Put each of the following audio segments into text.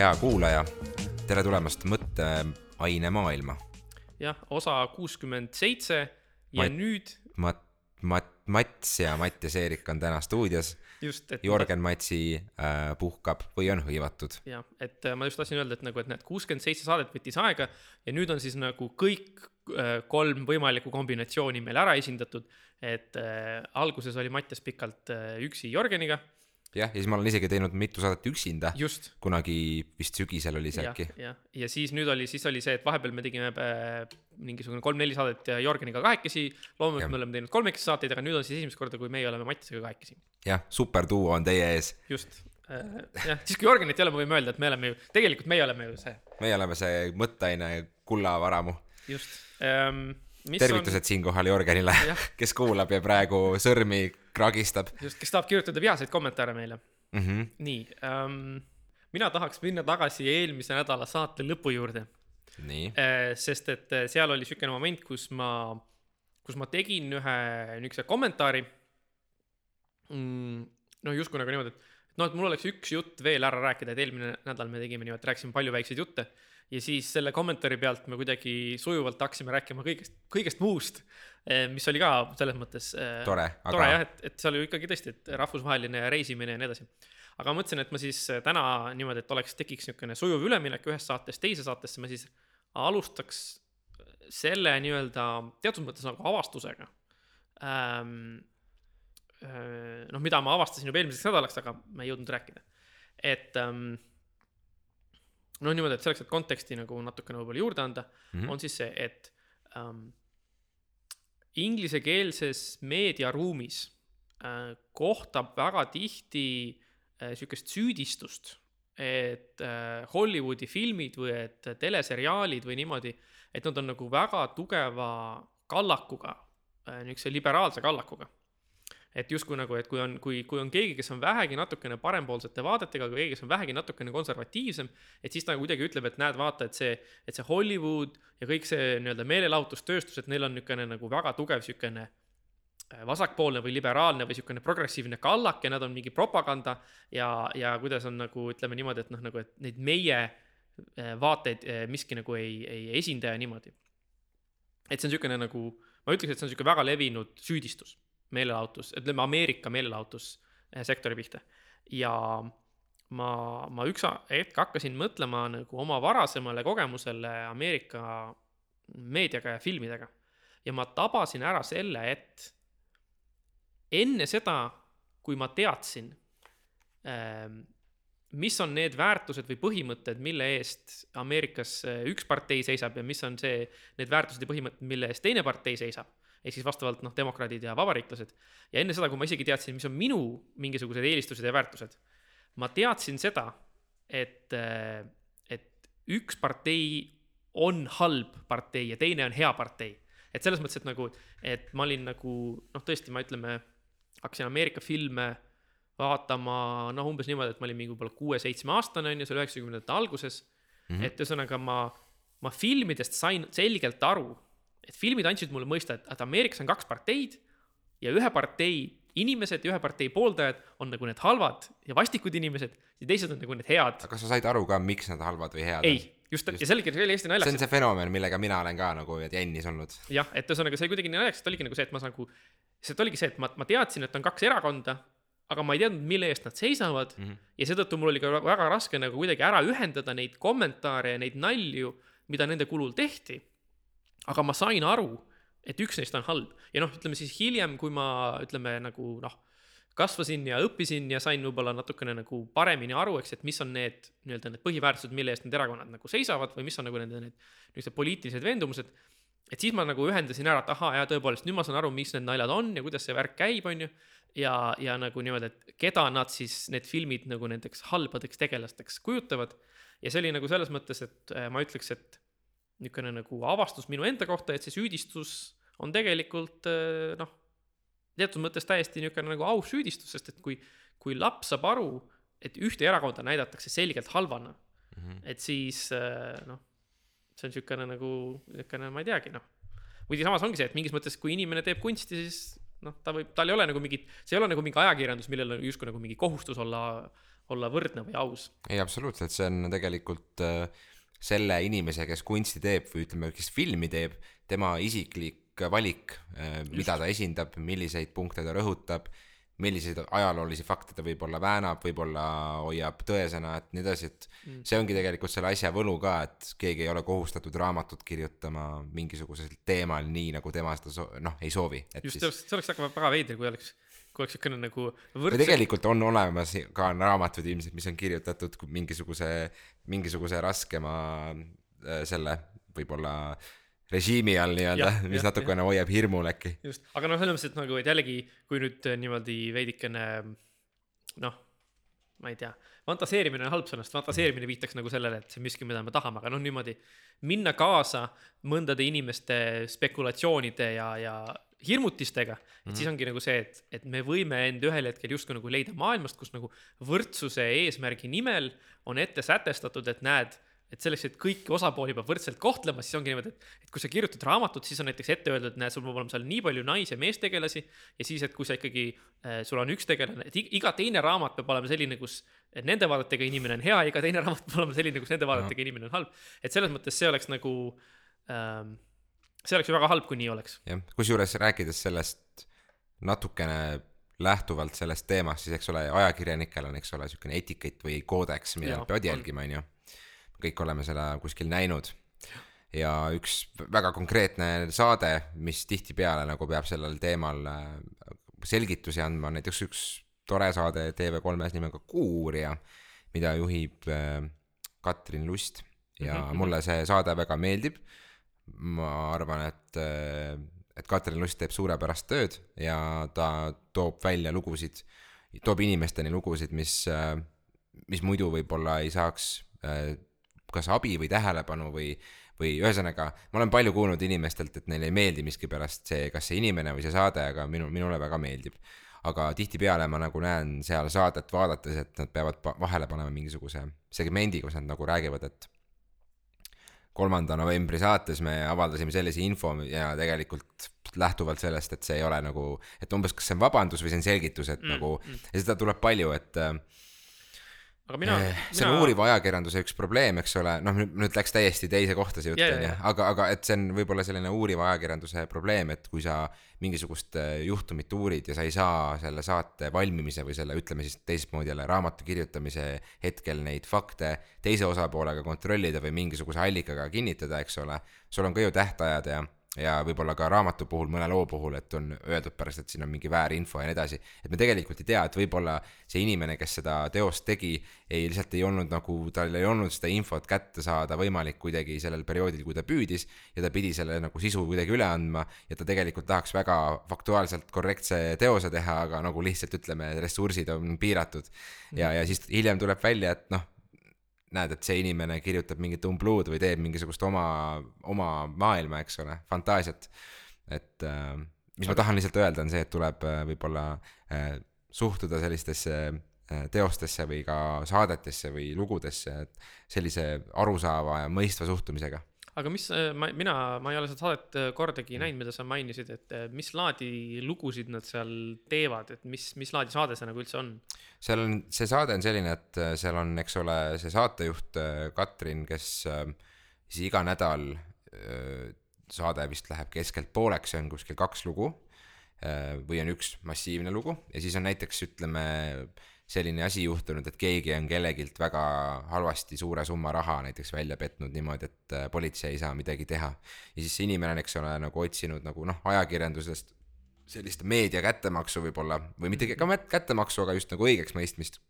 hea kuulaja. tere tulemast mõtteaine maailma. jah, osa kuuskümmend seitse ja Ma- nüüd Mat-, Mat-, Mats ja Mattias Eerik on täna stuudios. just, et Jörgen Matsi äh, puhkab või on hõivatud. jah, et äh, ma just tahtsin öelda, et nagu, et näed, kuuskümmend seitse saadet võttis aega ja nüüd on siis nagu kõik äh, kolm võimalikku kombinatsiooni meil ära esindatud. et äh, alguses oli Mattias pikalt äh, üksi Jörgeniga, jah, ja siis ma olen isegi teinud mitu saadet üksinda. kunagi vist sügisel oli see äkki. ja siis nüüd oli, siis oli see, et vahepeal me tegime äh, mingisugune kolm-neli saadet Jörgeniga kahekesi. Loomulikult me oleme teinud kolmekesi saateid, aga nüüd on siis esimest korda, kui meie oleme Mattiasega kahekesi. jah, superduo on teie ees. just äh, jah, siis kui Jörgenit ei ole, me võime öelda, et me oleme ju, tegelikult meie oleme ju see, meie oleme see mõtteaine kullavaramu. just ähm,. Tervitused on... siinkohal Jörgenile, kes kuulab ja praegu sõrmi kragistab just, kes tahab kirjutada vihaseid kommentaare meile. mm. -hmm. nii ähm,, mina tahaks minna tagasi eelmise nädala saate lõpu juurde nii, äh,, sest et äh, seal oli siukene moment, kus ma, kus ma tegin ühe niisuguse kommentaari mm,. noh, justkui nagu niimoodi, et noh, et mul oleks üks jutt veel ära rääkida, et eelmine nädal me tegime niimoodi, rääkisime palju väikseid jutte ja siis selle kommentaari pealt me kuidagi sujuvalt hakkasime rääkima kõigest, kõigest muust, mis oli ka selles mõttes äh, tore, tore aga jah, et, et seal ju ikkagi tõesti, et rahvusvaheline reisimine ja nii edasi. aga ma mõtlesin, et ma siis äh, täna niimoodi, et oleks, tekiks niisugune sujuv üleminek ühest saatest teise saatesse, ma siis alustaks selle nii-öelda teatud mõttes nagu avastusega ähm,. noh, mida ma avastasin juba eelmiseks nädalaks, aga ma ei jõudnud rääkida. et ähm, noh, niimoodi, et selleks, et konteksti nagu natukene võib-olla juurde anda Mhm. on siis see, et ähm, inglisekeelses meediaruumis äh, kohtab väga tihti äh, sihukest süüdistust, et äh, Hollywoodi filmid või et teleseriaalid või niimoodi, et nad on nagu väga tugeva kallakuga äh,, niisuguse liberaalse kallakuga et justkui nagu, et kui on, kui, kui on keegi, kes on vähegi natukene parempoolsete vaadetega, kui keegi, kes on vähegi natukene konservatiivsem, et siis ta nagu kuidagi ütleb, et näed, vaata, et see, et see Hollywood ja kõik see nii-öelda meelelahutustööstus, et neil on niisugune nagu väga tugev niisugune äh, vasakpoolne või liberaalne või niisugune progressiivne kallak ja nad on mingi propaganda ja, ja kuidas on nagu ütleme niimoodi, et noh, nagu, et neid meie äh, vaateid äh, miski nagu ei, ei esinda ja niimoodi. et see on niisugune nagu, ma ütleks, et see on niisugune väga levinud süüdistus meelelahutus, ütleme Ameerika meelelahutussektori pihta. ja ma, ma üks hetk hakkasin mõtlema nagu oma varasemale kogemusele Ameerika meediaga ja filmidega. ja ma tabasin ära selle, et enne seda, kui ma teadsin, mis on need väärtused või põhimõtted, mille eest Ameerikas üks partei seisab ja mis on see, need väärtused ja põhimõtted, mille eest teine partei seisab ehk siis vastavalt noh, demokraadid ja vabariiklased. ja enne seda, kui ma isegi teadsin, mis on minu mingisugused eelistused ja väärtused, ma teadsin seda, et, et üks partei on halb partei ja teine on hea partei. et selles mõttes, et nagu, et ma olin nagu noh, tõesti, ma ütleme, hakkasin Ameerika filme vaatama noh, umbes niimoodi, et ma olin mingi võib-olla kuue-seitsme aastane on ju, seal üheksakümnendate alguses mm. -hmm. et ühesõnaga ma, ma filmidest sain selgelt aru, et filmid andsid mulle mõista, et, et Ameerikas on kaks parteid ja ühe partei inimesed ja ühe partei pooldajad on nagu need halvad ja vastikud inimesed ja teised on nagu need head. aga kas sa said aru ka, miks nad halvad või head on? ei, just, just., ja see oligi, see oli hästi see naljakas on, see fenomen, millega mina olen ka nagu jännis olnud. jah, et ühesõnaga see oli kuidagi naljakas, et oligi nagu see, et ma nagu, see oligi see, et ma, ma teadsin, et on kaks erakonda, aga ma ei teadnud, mille eest nad seisavad mm. -hmm. ja seetõttu mul oli ka väga raske nagu kuidagi ära ühendada neid kommentaare ja neid nalju, mida nende kulul tehti. Aga ma sain aru, et üks neist on halb ja noh, ütleme siis hiljem, kui ma ütleme nagu noh, kasvasin ja õppisin ja sain võib-olla natukene nagu paremini aru, eks, et mis on need nii-öelda need põhiväärtused, mille eest need erakonnad nagu seisavad või mis on nagu nende need niisugused poliitilised veendumused et siis ma nagu ühendasin ära, et ahaa, jaa, tõepoolest, nüüd ma saan aru, mis need naljad on ja kuidas see värk käib, on ju. ja, ja nagu niimoodi, et keda nad siis, need filmid nagu nendeks halbadeks tegelasteks kujutavad. ja see oli nagu selles mõttes, et äh, ma ütleks, et niisugune nagu avastus minu enda kohta, et see süüdistus on tegelikult äh, noh, teatud mõttes täiesti niisugune nagu aus süüdistus, sest et kui, kui laps saab aru, et ühte erakonda näidatakse selgelt halvana mm, -hmm. et siis äh, noh, see on niisugune nagu niisugune, ma ei teagi, noh. kuigi samas ongi see, et mingis mõttes, kui inimene teeb kunsti, siis noh, ta võib, tal ei ole nagu mingit, see ei ole nagu mingi ajakirjandus, millel on justkui nagu mingi kohustus olla, olla võrdne või aus. ei, absoluutselt, see on tegelikult äh, selle inimese, kes kunsti teeb või ütleme, kes filmi teeb, tema isiklik valik, mida ta esindab, milliseid punkte ta rõhutab, milliseid ajaloolisi fakte ta võib-olla väänab, võib-olla hoiab tõesena, et nii edasi, et Mm. see ongi tegelikult selle asja võlu ka, et keegi ei ole kohustatud raamatut kirjutama mingisugusel teemal nii, nagu tema seda so- noh, ei soovi, just, siis see oleks, see oleks väga, väga veider, kui oleks, kui oleks niisugune nagu või võrdse, tegelikult on olemas ka raamatud ilmselt, mis on kirjutatud mingisuguse, mingisuguse raskema äh, selle võib-olla režiimi all nii-öelda mis jah, natukene hoiab hirmul äkki. just, aga noh, selles mõttes, et nagu, et jällegi, kui nüüd äh, niimoodi veidikene noh, ma ei tea, fantaseerimine on halb sõna, sest fantaseerimine viitaks nagu sellele, et see on miski, mida me tahame, aga noh, niimoodi minna kaasa mõndade inimeste spekulatsioonide ja, ja hirmutistega, et siis ongi nagu see, et, et me võime end ühel hetkel justkui nagu leida maailmast, kus nagu võrdsuse eesmärgi nimel on ette sätestatud, et näed, et selleks, et kõiki osapooli peab võrdselt kohtlema, siis ongi niimoodi, et, et kui sa kirjutad raamatut, siis on näiteks ette öeldud, et näed, sul peab olema seal nii palju nais- ja meestegelasi ja siis, et kui sa ikkagi äh,, sul on üks tegelane, et ig- iga teine raamat peab olema selline, kus nende vaadetega inimene on hea, iga teine raamat peab olema selline, kus nende vaadetega inimene on halb. et selles mõttes see oleks nagu ähm,, see oleks ju väga halb, kui nii oleks. jah, kusjuures rääkides sellest natukene lähtuvalt sellest teemast, siis eks ole, ajakirjanikel on, eks ole, niisugune etikett või koodeks, mida nad peavad jälgima, on ju. kõik oleme seda kuskil näinud. ja üks väga konkreetne saade, mis tihtipeale nagu peab sellel teemal äh, selgitusi andma, on näiteks üks tore saade TV3-s nimega Kuuuurija, mida juhib äh, Katrin Lust ja mm -hmm. mulle see saade väga meeldib. Ma arvan, et, et Katrin Lust teeb suurepärast tööd ja ta toob välja lugusid, toob inimesteni lugusid, mis, mis muidu võib-olla ei saaks kas abi või tähelepanu või, või ühesõnaga, ma olen palju kuulnud inimestelt, et neile ei meeldi miskipärast see, kas see inimene või see saade, aga minu, minule väga meeldib. aga tihtipeale ma nagu näen seal saadet vaadates, et nad peavad vahele panema mingisuguse segmendi, kus nad nagu räägivad, et kolmanda novembri saates me avaldasime sellise info ja tegelikult lähtuvalt sellest, et see ei ole nagu, et umbes kas see on vabandus või see on selgitus, et mm, nagu mm. ja seda tuleb palju, et äh, aga mina, Eh, see on uuriva ajakirjanduse üks probleem, eks ole, noh, nüüd läks täiesti teise kohta see jutt onju jaa,, aga, aga et see on võib-olla selline uuriva ajakirjanduse probleem, et kui sa mingisugust eh, juhtumit uurid ja sa ei saa selle saate valmimise või selle, ütleme siis teistmoodi jälle raamatu kirjutamise hetkel neid fakte teise osapoolega kontrollida või mingisuguse allikaga kinnitada, eks ole, sul on ka ju tähtajad ja ja võib-olla ka raamatu puhul, mõne loo puhul, et on öeldud pärast, et siin on mingi väärinfo ja nii edasi. et me tegelikult ei tea, et võib-olla see inimene, kes seda teost tegi, ei lihtsalt ei olnud nagu, tal ei olnud seda infot kätte saada võimalik kuidagi sellel perioodil, kui ta püüdis ja ta pidi selle nagu sisu kuidagi üle andma ja ta tegelikult tahaks väga faktuaalselt korrektse teose teha, aga nagu lihtsalt ütleme, ressursid on piiratud. ja, ja siis hiljem tuleb välja, et noh, näed, et see inimene kirjutab mingit umbluud või teeb mingisugust oma, oma maailma, eks ole, fantaasiat. et äh, mis ma tahan lihtsalt öelda, on see, et tuleb äh, võib-olla äh, suhtuda sellistesse teostesse või ka saadetesse või lugudesse, et sellise arusaava ja mõistva suhtumisega. Aga mis, ma, mina, ma ei ole seda saadet äh, kordagi näinud, mida sa mainisid, et äh, mis laadi lugusid nad seal teevad, et mis, mis laadi saade see nagu üldse on? seal on, see saade on selline, et äh, seal on, eks ole, see saatejuht äh, Katrin, kes äh, siis iga nädal äh, saade vist läheb keskelt pooleks, see on kuskil kaks lugu äh, või on üks massiivne lugu ja siis on näiteks ütleme selline asi juhtunud, et keegi on kellegilt väga halvasti suure summa raha näiteks välja petnud niimoodi, et äh, politsei ei saa midagi teha. ja siis see inimene on, eks ole, nagu otsinud nagu noh, ajakirjandusest sellist meedia kättemaksu võib-olla või mitte ka kättemaksu, aga just nagu õigeksmõistmist.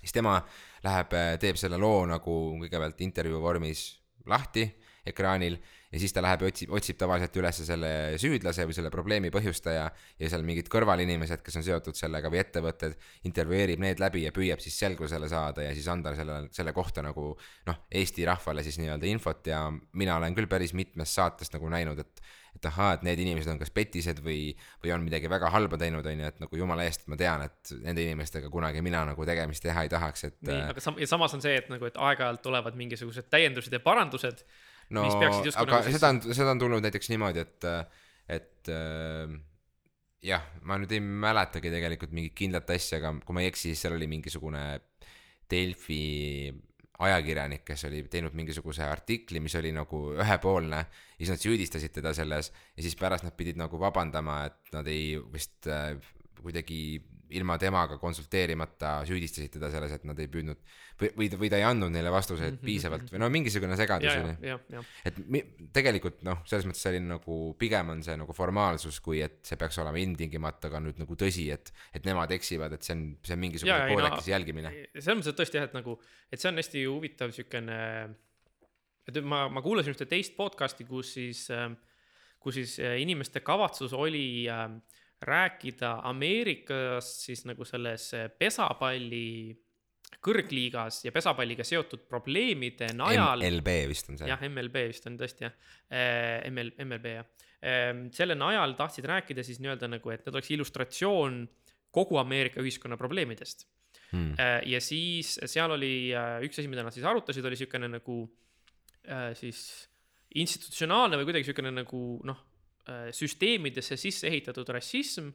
siis tema läheb, teeb selle loo nagu kõigepealt intervjuu vormis lahti ekraanil ja siis ta läheb ja otsib, otsib tavaliselt üles selle süüdlase või selle probleemi põhjustaja ja seal mingid kõrvalinimesed, kes on seotud sellega või ettevõtted, intervjueerib need läbi ja püüab siis selgusele saada ja siis anda selle, selle kohta nagu noh, Eesti rahvale siis nii-öelda infot ja mina olen küll päris mitmest saatest nagu näinud, et et ahaa, et need inimesed on kas petised või, või on midagi väga halba teinud, on ju, et nagu jumala eest, ma tean, et nende inimestega kunagi mina nagu tegemist teha ei tahaks, et nii, aga sam-, ja samas on see, et nagu, et aeg-ajalt tulevad mingisugused täiendused ja parandused, no aga nagu seda on, seda on tulnud näiteks niimoodi, et, et äh, jah, ma nüüd ei mäletagi tegelikult mingit kindlat asja, aga kui ma ei eksi, siis seal oli mingisugune Delfi ajakirjanik, kes oli teinud mingisuguse artikli, mis oli nagu ühepoolne siis nad süüdistasid teda selles ja siis pärast nad pidid nagu vabandama, et nad ei vist äh, kuidagi ilma temaga konsulteerimata süüdistasid teda selles, et nad ei püüdnud või, või, või ta ei andnud neile vastuseid Mhm, piisavalt või no mingisugune segadus oli et mi- tegelikult noh, selles mõttes selline nagu pigem on see nagu formaalsus, kui et see peaks olema ilmtingimata ka nüüd nagu tõsi, et, et nemad eksivad, et see on, see on mingisugune ei, no- jälgimine. selles mõttes, et tõesti jah, et nagu, et see on hästi huvitav siukene, et ma, ma kuulasin ühte teist podcast'i, kus siis, kus siis äh, inimeste kavatsus oli äh, rääkida Ameerikas siis nagu selles äh, pesapalli kõrgliigas ja pesapalliga seotud probleemide najal. MLB vist on see. jah, MLB vist on tõesti jah, ML, MLB jah. selle najal tahtsid rääkida siis nii-öelda nagu, et need oleks illustratsioon kogu Ameerika ühiskonna probleemidest. Hmm. Äh, ja siis seal oli üks asi, mida nad siis arutasid, oli niisugune nagu siis institutsionaalne või kuidagi niisugune nagu noh, süsteemidesse sisse ehitatud rassism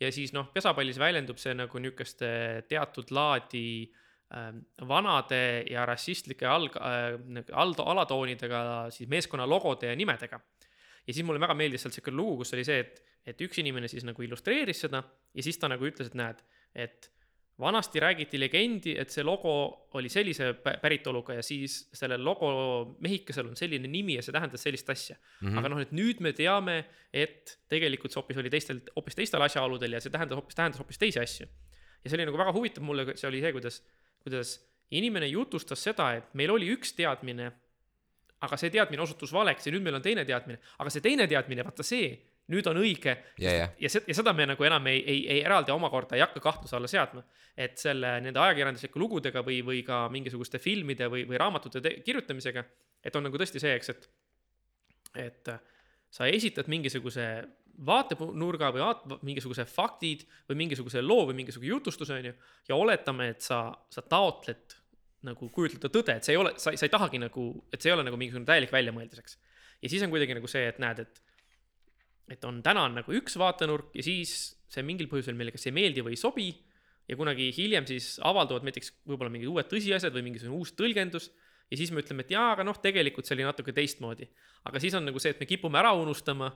ja siis noh, pesapallis väljendub see nagu niisuguste teatud laadi äh, vanade ja rassistlike alg- äh,, aldo-, alatoonidega siis meeskonna logode ja nimedega. ja siis mulle väga meeldis sealt siuke lugu, kus oli see, et, et üks inimene siis nagu illustreeris seda ja siis ta nagu ütles, et näed, et vanasti räägiti legendi, et see logo oli sellise pä- päritoluga ja siis sellel logo mehikesel on selline nimi ja see tähendas sellist asja mm. -hmm. aga noh, et nüüd me teame, et tegelikult see hoopis oli teistel, hoopis teistel asjaoludel ja see tähendas hoopis, tähendas hoopis teisi asju. ja see oli nagu väga huvitav mulle, see oli see, kuidas, kuidas inimene jutustas seda, et meil oli üks teadmine, aga see teadmine osutus valeks ja nüüd meil on teine teadmine, aga see teine teadmine, vaata see, nüüd on õige ja, ja, ja see, ja seda me nagu enam ei, ei, ei eraldi omakorda ei hakka kahtluse alla seadma. et selle, nende ajakirjanduslike lugudega või, või ka mingisuguste filmide või, või raamatute te- kirjutamisega, et on nagu tõesti see, eks, et, et äh, sa esitad mingisuguse vaatenurga või vaat-, mingisuguse faktid või mingisuguse loo või mingisuguse jutustuse, on ju, ja oletame, et sa, sa taotled nagu kujutleda tõde, et see ei ole, sa, sa ei tahagi nagu, et see ei ole nagu mingisugune täielik väljamõeldis, eks. ja siis on kuidagi nagu see, et näed, et et on täna on nagu üks vaatenurk ja siis see mingil põhjusel meile kas ei meeldi või ei sobi ja kunagi hiljem siis avalduvad näiteks võib-olla mingid uued tõsiasjad või mingisugune uus tõlgendus ja siis me ütleme, et jaa, aga noh, tegelikult see oli natuke teistmoodi. aga siis on nagu see, et me kipume ära unustama,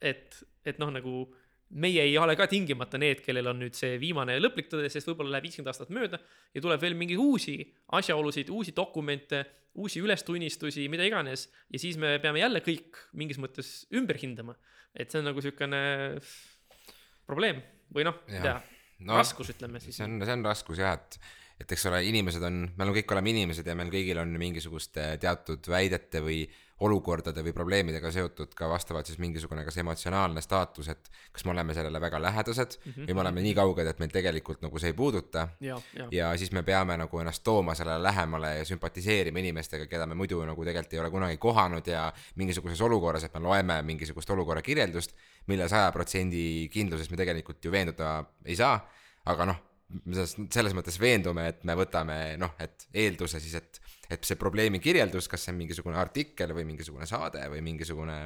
et, et noh, nagu meie ei ole ka tingimata need, kellel on nüüd see viimane lõplik tõde, sest võib-olla läheb viiskümmend aastat mööda ja tuleb veel mingeid uusi asjaolusid, uusi dokumente, uusi ülestunnistusi, mida iganes ja siis me peame jälle kõik mingis mõttes ümber hindama. et see on nagu niisugune probleem või noh, Jah. tea, no raskus, ütleme siis see. on, see on raskus jah, et et eks ole, inimesed on, me oleme kõik oleme inimesed ja meil kõigil on mingisuguste teatud väidete või olukordade või probleemidega seotud ka vastavalt siis mingisugune kas emotsionaalne staatus, et kas me oleme sellele väga lähedased mm -hmm. või me oleme nii kauged, et meil tegelikult nagu see ei puuduta. Ja, ja, siis me peame nagu ennast tooma sellele lähemale ja sümpatiseerima inimestega, keda me muidu nagu tegelikult ei ole kunagi kohanud ja mingisuguses olukorras, et me loeme mingisugust olukorra kirjeldust, mille saja protsendi kindluses me tegelikult ju veenduda ei saa, aga noh, selles, selles mõttes veendume, et me võtame noh, et eelduse siis, et et see probleemi kirjeldus, kas see on mingisugune artikkel või mingisugune saade või mingisugune,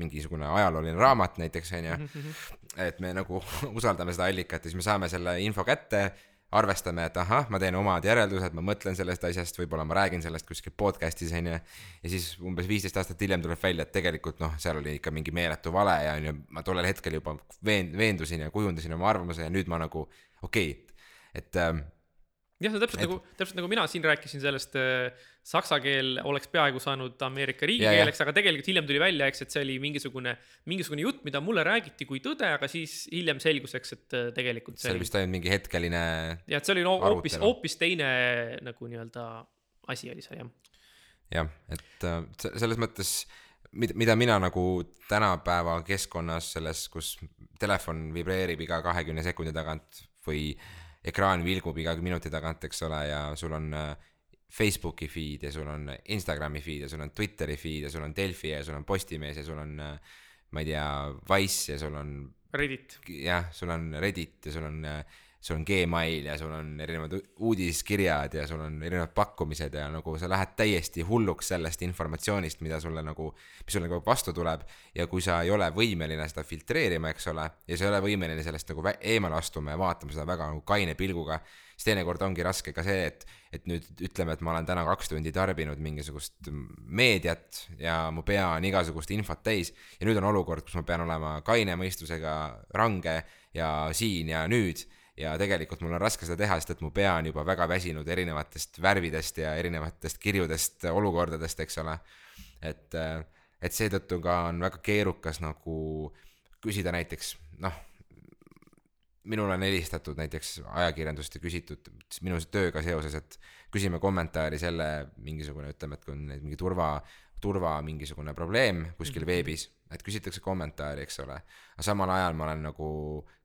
mingisugune ajalooline raamat näiteks on ju, et me nagu usaldame seda allikat ja siis me saame selle info kätte arvestame, et ahah, ma teen omad järeldused, ma mõtlen sellest asjast, võib-olla ma räägin sellest kuskil podcast'is onju. ja siis umbes viisteist aastat hiljem tuleb välja, et tegelikult noh, seal oli ikka mingi meeletu vale ja onju, ma tollel hetkel juba veen-, veendusin ja kujundasin oma arvamuse ja nüüd ma nagu okei okay,, et ähm, jah, see on täpselt Et- nagu, täpselt nagu mina siin rääkisin sellest äh, saksa keel oleks peaaegu saanud Ameerika riigikeeleks, aga tegelikult hiljem tuli välja, eks, et see oli mingisugune, mingisugune jutt, mida mulle räägiti kui tõde, aga siis hiljem selgus, eks, et äh, tegelikult see see oli vist ainult mingi hetkeline jah, et see oli no, hoopis, hoopis teine nagu nii-öelda asi oli see jah. jah, et äh, se- selles mõttes, mida, mida mina nagu tänapäeva keskkonnas selles, kus telefon vibreerib iga kahekümne sekundi tagant või ekraan vilgub iga minuti tagant, eks ole, ja sul on äh, Facebooki feed ja sul on Instagrami feed ja sul on Twitteri feed ja sul on Delfi ja sul on Postimees ja sul on äh, ma ei tea, Wise ja sul on Reddit, jah, sul on Reddit ja sul on äh, sul on Gmail ja sul on erinevad uudiskirjad ja sul on erinevad pakkumised ja nagu sa lähed täiesti hulluks sellest informatsioonist, mida sulle nagu, mis sulle nagu vastu tuleb. ja kui sa ei ole võimeline seda filtreerima, eks ole, ja sa ei ole võimeline sellest nagu eemale astuma ja vaatama seda väga nagu kaine pilguga, siis teinekord ongi raske ka see, et, et nüüd ütleme, et ma olen täna kaks tundi tarbinud mingisugust meediat ja mu pea on igasugust infot täis ja nüüd on olukord, kus ma pean olema kaine mõistusega range ja siin ja nüüd ja tegelikult mul on raske seda teha, sest et mu pea on juba väga väsinud erinevatest värvidest ja erinevatest kirjudest olukordadest, eks ole. et, et seetõttu ka on väga keerukas nagu küsida näiteks, noh, minule on helistatud näiteks ajakirjandust ja küsitud minu tööga seoses, et küsime kommentaari selle mingisugune, ütleme, et kui on mingi turva, turva mingisugune probleem kuskil mm -hmm. veebis et küsitakse kommentaari, eks ole. aga samal ajal ma olen nagu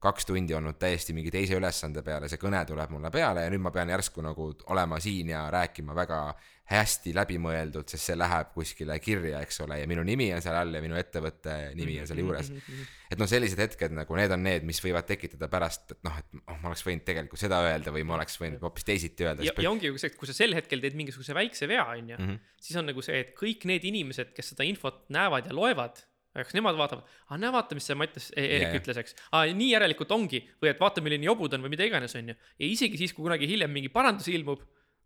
kaks tundi olnud täiesti mingi teise ülesande peal ja see kõne tuleb mulle peale ja nüüd ma pean järsku nagu olema siin ja rääkima väga hästi läbimõeldud, sest see läheb kuskile kirja, eks ole, ja minu nimi on seal all ja minu ettevõtte nimi on seal juures. et noh, sellised hetked nagu need on need, mis võivad tekitada pärast, et noh, et oh, ma oleks võinud tegelikult seda öelda või ma oleks võinud hoopis teisiti öelda. ja, ja ongi ju see, et kui sa sel hetkel teed mingisuguse väikse vea, on ju, mhm. siis on nagu see, et kõik need inimesed, kes seda infot näevad ja loevad kas nemad vaatavad, aa näe, vaata, mis see Mattias Eerik yeah. ütles, eks. aa, nii järelikult ongi või et vaata, milline jobu ta on või mida iganes, on ju. ja isegi siis, kui kunagi hiljem mingi parandus ilmub,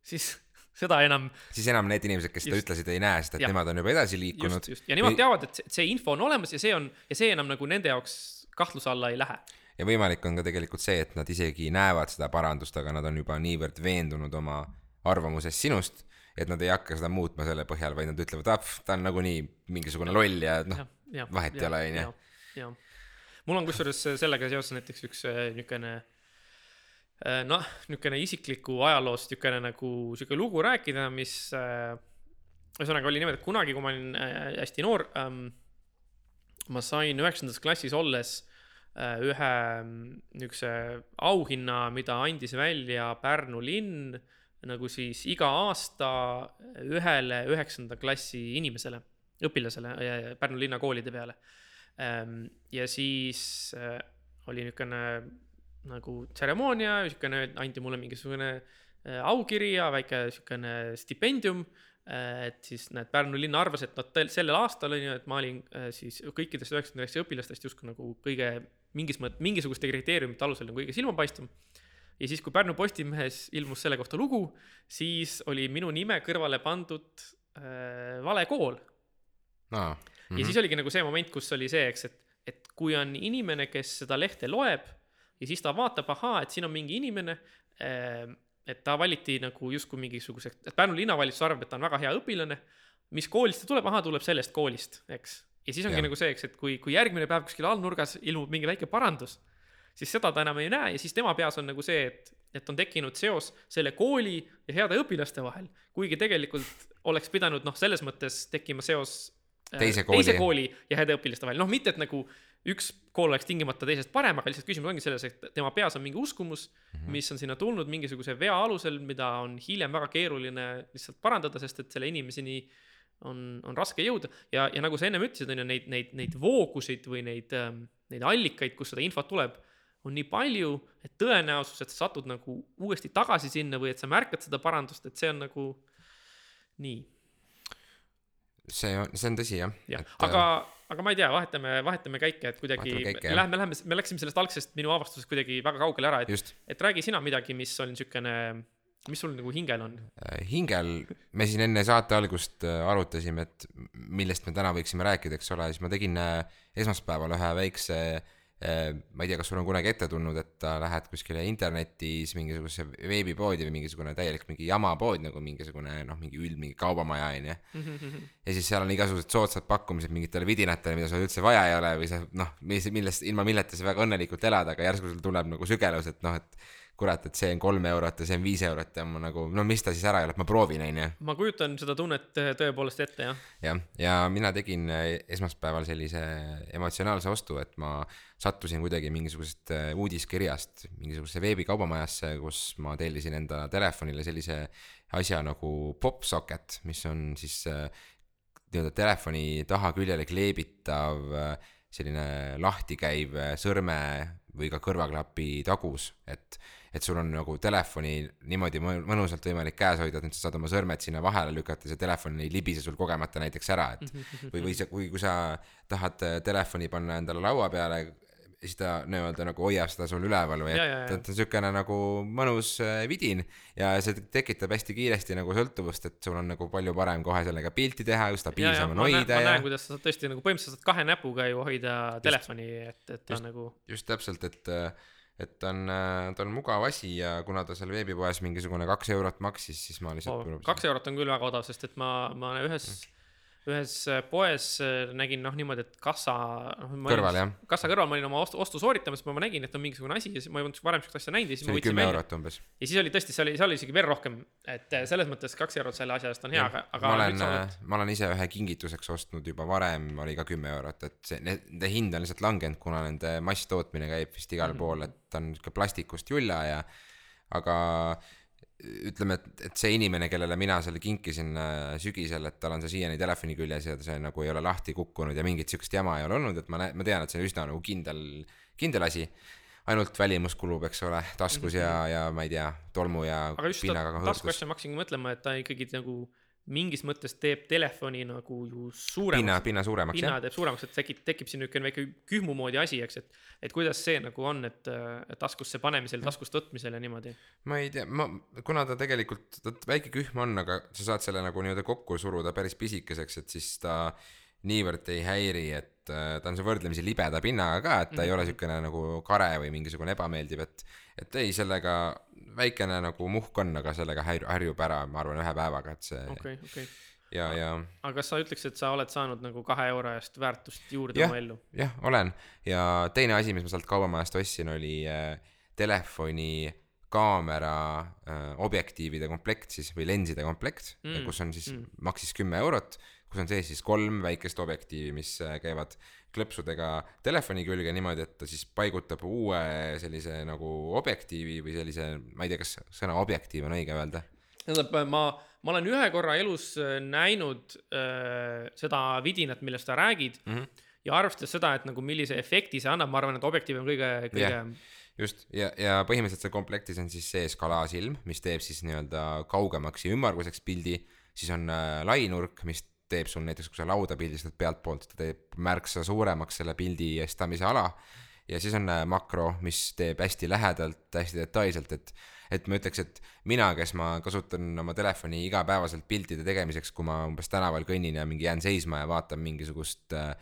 siis seda enam. siis enam need inimesed, kes seda ütlesid, ei näe, sest et ja. nemad on juba edasi liikunud. ja nemad või... teavad, et see, info on olemas ja see on, ja see enam nagu nende jaoks kahtluse alla ei lähe. ja võimalik on ka tegelikult see, et nad isegi näevad seda parandust, aga nad on juba niivõrd veendunud oma arvamuses sinust, et nad ei hakka seda muutma selle põhjal, vaid nad ütlevad, ah, ta on nagunii mingisugune loll ja noh vahet ei ole, on ju. jah, mul on kusjuures sellega seoses näiteks üks äh, niisugune äh, noh, niisugune isikliku ajaloost niisugune nagu sihuke lugu rääkida, mis äh, ühesõnaga oli niimoodi, et kunagi, kui ma olin hästi noor ähm,, ma sain üheksandas klassis olles äh, ühe niisuguse auhinna, mida andis välja Pärnu linn nagu siis iga aasta ühele üheksanda klassi inimesele õpilasele Pärnu linnakoolide peale. Ehm, ja siis äh, oli niisugune nagu tseremoonia, niisugune, anti mulle mingisugune äh, aukiri ja väike niisugune stipendium. Äh, et siis näed, Pärnu linn arvas, et nad sellel aastal on ju, et ma olin siis kõikidest üheksakümne üheksa õpilastest justkui nagu kõige mingis mõttes, mingisuguste kriteeriumite alusel nagu kõige silmapaistvam ja siis, kui Pärnu Postimehes ilmus selle kohta lugu, siis oli minu nime kõrvale pandud äh, vale kool ah,. Mm -hmm. ja siis oligi nagu see moment, kus oli see, eks, et, et kui on inimene, kes seda lehte loeb ja siis ta vaatab, ahaa, et siin on mingi inimene äh,, et ta valiti nagu justkui mingisuguseks, et Pärnu linnavalitsus arvab, et ta on väga hea õpilane. mis koolist ta tuleb, ahaa, tuleb sellest koolist, eks. ja siis ongi ja. nagu see, eks, et kui, kui järgmine päev kuskil allnurgas ilmub mingi väike parandus, siis seda ta enam ei näe ja siis tema peas on nagu see, et, et on tekkinud seos selle kooli ja heade õpilaste vahel. kuigi tegelikult oleks pidanud noh, selles mõttes tekkima seos Äh, teise kooli, teise kooli ja heade õpilaste vahel, noh, mitte et nagu üks kool oleks tingimata teisest parem, aga lihtsalt küsimus ongi selles, et tema peas on mingi uskumus mm, -hmm. mis on sinna tulnud mingisuguse vea alusel, mida on hiljem väga keeruline lihtsalt parandada, sest et selle inimeseni on, on raske jõuda ja, ja nagu sa ennem ütlesid, on ju neid, neid, neid voogusid või neid, ähm, neid allikaid, kus seda infot tuleb, on nii palju, et tõenäosus, et sa satud nagu uuesti tagasi sinna või et sa märkad seda parandust, et see on nagu nii see on, see on tõsi jah. jah, aga, aga ma ei tea, vahetame, vahetame käike, et kuidagi käike, lähme, lähme, me läksime sellest algsest minu avastusest kuidagi väga kaugele ära, et, et räägi sina midagi, mis on niisugune, mis sul nagu hingel on? Äh, hingel, me siin enne saate algust äh, arutasime, et millest me täna võiksime rääkida, eks ole, siis ma tegin äh, esmaspäeval ühe väikse äh, Äh, ma ei tea, kas sul on kunagi ette tulnud, et lähed kuskile internetis mingisugusesse veebipoodi või mingisugune täielik mingi jamapood nagu mingisugune noh, mingi üld mingi kaubamaja onju. ja siis seal on igasugused soodsad pakkumised mingitele vidinatele, mida sul üldse vaja ei ole või sa noh, mis, millest, ilma milleta sa väga õnnelikult elad, aga järsku sul tuleb nagu sügelus, et noh, et kurat, et see on kolm eurot ja see on viis eurot ja ma nagu, no mis ta siis ära elab, ma proovin, onju. ma kujutan seda tunnet äh, tõepoolest ette, jah. jah, ja mina tegin äh, esmaspäeval sellise emotsionaalse ostu, et ma sattusin kuidagi mingisugusest äh, uudiskirjast mingisugusesse veebikaubamajasse, kus ma tellisin enda telefonile sellise asja nagu PopSocket, mis on siis nii-öelda telefoni taha küljele kleebitav selline lahti käiv sõrme või ka kõrvaklapi tagus, et, et sul on nagu telefoni niimoodi mõ- mõnusalt võimalik käes hoida, et nüüd sa saad oma sõrmed sinna vahele lükata see telefon ei libise sul kogemata näiteks ära, et või, või sa, kui, kui sa tahad telefoni panna endale laua peale, siis ta nii-öelda nagu hoiab seda sul üleval või Ja, ja, et ja. ta ta on siukene nagu mõnus äh, vidin ja see tekitab hästi kiiresti nagu sõltuvust, et sul on nagu palju parem kohe sellega pilti teha, stabiilsem on ma, näen, hoida ma ja näen, kuidas sa saad tõesti nagu põhimõtteliselt saad kahe näpuga ju hoida telefoni, et, et ta just. nagu just täpselt, et, et ta on, ta on mugav asi ja kuna ta seal veebipoes mingisugune kaks eurot maksis, siis ma lihtsalt oh, kaks eurot on küll väga odav, sest et ma, ma ühes, ühes poes äh, nägin noh niimoodi, et kassa noh, kõrval jah, kassa kõrval ma olin oma ostu, ostu sooritamas, ma nägin, et on mingisugune asi ja siis ma ei olnud varem sihukest asja näinud ja siis see oli kümme eurot umbes. ja siis oli tõesti, see oli, see oli isegi veel rohkem, et eh, selles mõttes kaks eurot selle asja eest on hea, aga, aga ma olen ma olen ise ühe kingituseks ostnud juba varem, oli ka kümme eurot, et see, nende hind on lihtsalt langenud, kuna nende masstootmine käib vist igal Mhm. pool, et ta on sihuke plastikust julla ja aga ütleme, et, et see inimene, kellele mina selle kinkisin äh, sügisel, et tal on see siiani telefoni küljes ja see nagu ei ole lahti kukkunud ja mingit siukest jama ei ole olnud, et ma näen, ma tean, et see on üsna nagu kindel, kindel asi. ainult välimus kulub, eks ole, taskus ja, ja ma ei tea, tolmu ja aga just pinnaga hõõrgus. taskuasja ma hakkasingi mõtlema, et ta ikkagi nagu mingis mõttes teeb telefoni nagu ju pinna, suuremaks, pinna suuremaks pinna jah, teeb suuremaks, et tekib, tekib siin niisugune väike kühmu moodi asi, eks, et et kuidas see nagu on, et taskusse panemisel, taskust võtmisel ja niimoodi. ma ei tea, ma, kuna ta tegelikult, ta väike kühm on, aga sa saad selle nagu nii-öelda kokku suruda päris pisikeseks, et siis ta niivõrd ei häiri, et äh, ta on see võrdlemisi libeda pinnaga ka, et ta mm -hmm. ei ole siukene nagu kare või mingisugune ebameeldiv, et et ei, sellega väikene nagu muhk on, aga sellega häir-, harjub ära, ma arvan, ühe päevaga, et see okay. okei, okei. ja, ja aga kas sa ütleks, et sa oled saanud nagu kahe euro eest väärtust juurde Jah. oma ellu? jah, olen ja teine asi, mis ma sealt kaubamajast ostsin, oli äh, telefoni kaamera äh, objektiivide komplekt siis või lenside komplekt Mm, kus on siis mm. mm., maksis kümme eurot, kus on sees siis kolm väikest objektiivi, mis äh, käivad klõpsudega telefoni külge niimoodi, et ta siis paigutab uue sellise nagu objektiivi või sellise, ma ei tea, kas sõna objektiiv on õige öelda. tähendab, ma, ma olen ühe korra elus äh, näinud äh, seda vidinat, millest sa räägid Mm -hmm. ja arvestades seda, et nagu millise efekti see annab, ma arvan, et objektiiv on kõige, kõige Jah. just ja, ja põhimõtteliselt seal komplektis on siis sees kalaasilm, mis teeb siis nii-öelda kaugemaks ja ümmarguseks pildi, siis on äh, lainurk, mis teeb sul näiteks, kui sa lauda pildistad pealtpoolt, ta teeb märksa suuremaks selle pildi estamise ala ja siis on äh, makro, mis teeb hästi lähedalt, hästi detailselt, et et ma ütleks, et mina, kes ma kasutan oma telefoni igapäevaselt piltide tegemiseks, kui ma umbes tänaval kõnnin ja mingi jään seisma ja vaatan mingisugust äh,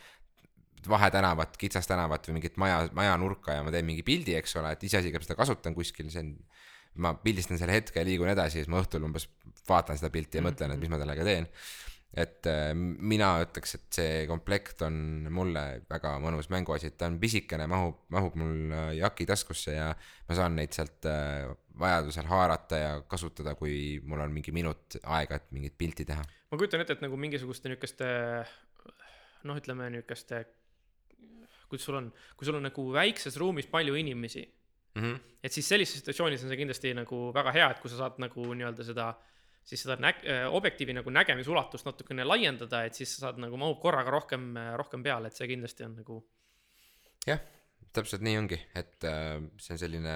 vahetänavat, kitsast tänavat või mingit maja, majanurka ja ma teen mingi pildi, eks ole, et iseasi, kas seda kasutan kuskil, see on ma pildistan selle hetke ja liigun edasi ja siis ma õhtul umbes vaatan seda pilti ja mõtlen, et mis ma sellega teen. Et äh, mina ütleks, et see komplekt on mulle väga mõnus mänguasi, et ta on pisikene, mahub, mahub mul äh, jaki taskusse ja ma saan neid sealt äh, vajadusel haarata ja kasutada, kui mul on mingi minut aega, et mingit pilti teha. ma kujutan ette, et nagu mingisuguste niisuguste noh, ütleme niisuguste, kuidas sul on, kui sul on nagu väikses ruumis palju inimesi, Mm -hmm. et siis sellises situatsioonis on see kindlasti nagu väga hea, et kui sa saad nagu nii-öelda seda siis seda näg-, objektiivi nagu nägemisulatust natukene laiendada, et siis sa saad nagu mahub korraga rohkem, rohkem peale, et see kindlasti on nagu jah, täpselt nii ongi, et äh, see on selline,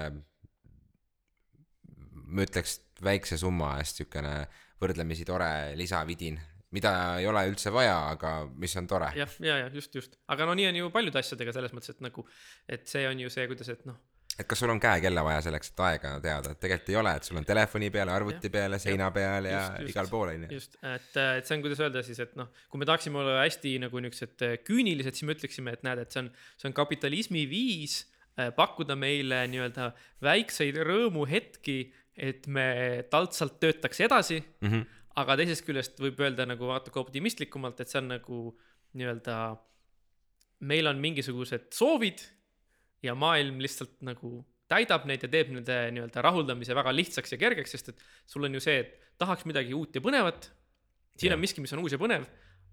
ma ütleks väikse summa eest siukene võrdlemisi tore lisavidin, mida ei ole üldse vaja, aga mis on tore. jah, ja, ja just, just, aga no nii on ju paljude asjadega selles mõttes, et nagu, et see on ju see, kuidas, et noh, et kas sul on käekella vaja selleks, et aega teada, et tegelikult ei ole, et sul on telefoni peal, arvuti peal, seina peal ja Just, just. igal pool onju. just, et, et see on, kuidas öelda siis, et noh, kui me tahaksime olla hästi nagu niisugused äh, küünilised, siis me ütleksime, et näed, et see on, see on kapitalismi viis äh, pakkuda meile nii-öelda väikseid rõõmuhetki, et me taltsalt töötaks edasi Mm -hmm. aga teisest küljest võib öelda nagu natuke optimistlikumalt, et see on nagu nii-öelda, meil on mingisugused soovid ja maailm lihtsalt nagu täidab neid ja teeb nende nii-öelda rahuldamise väga lihtsaks ja kergeks, sest et sul on ju see, et tahaks midagi uut ja põnevat. siin Jah. on miski, mis on uus ja põnev,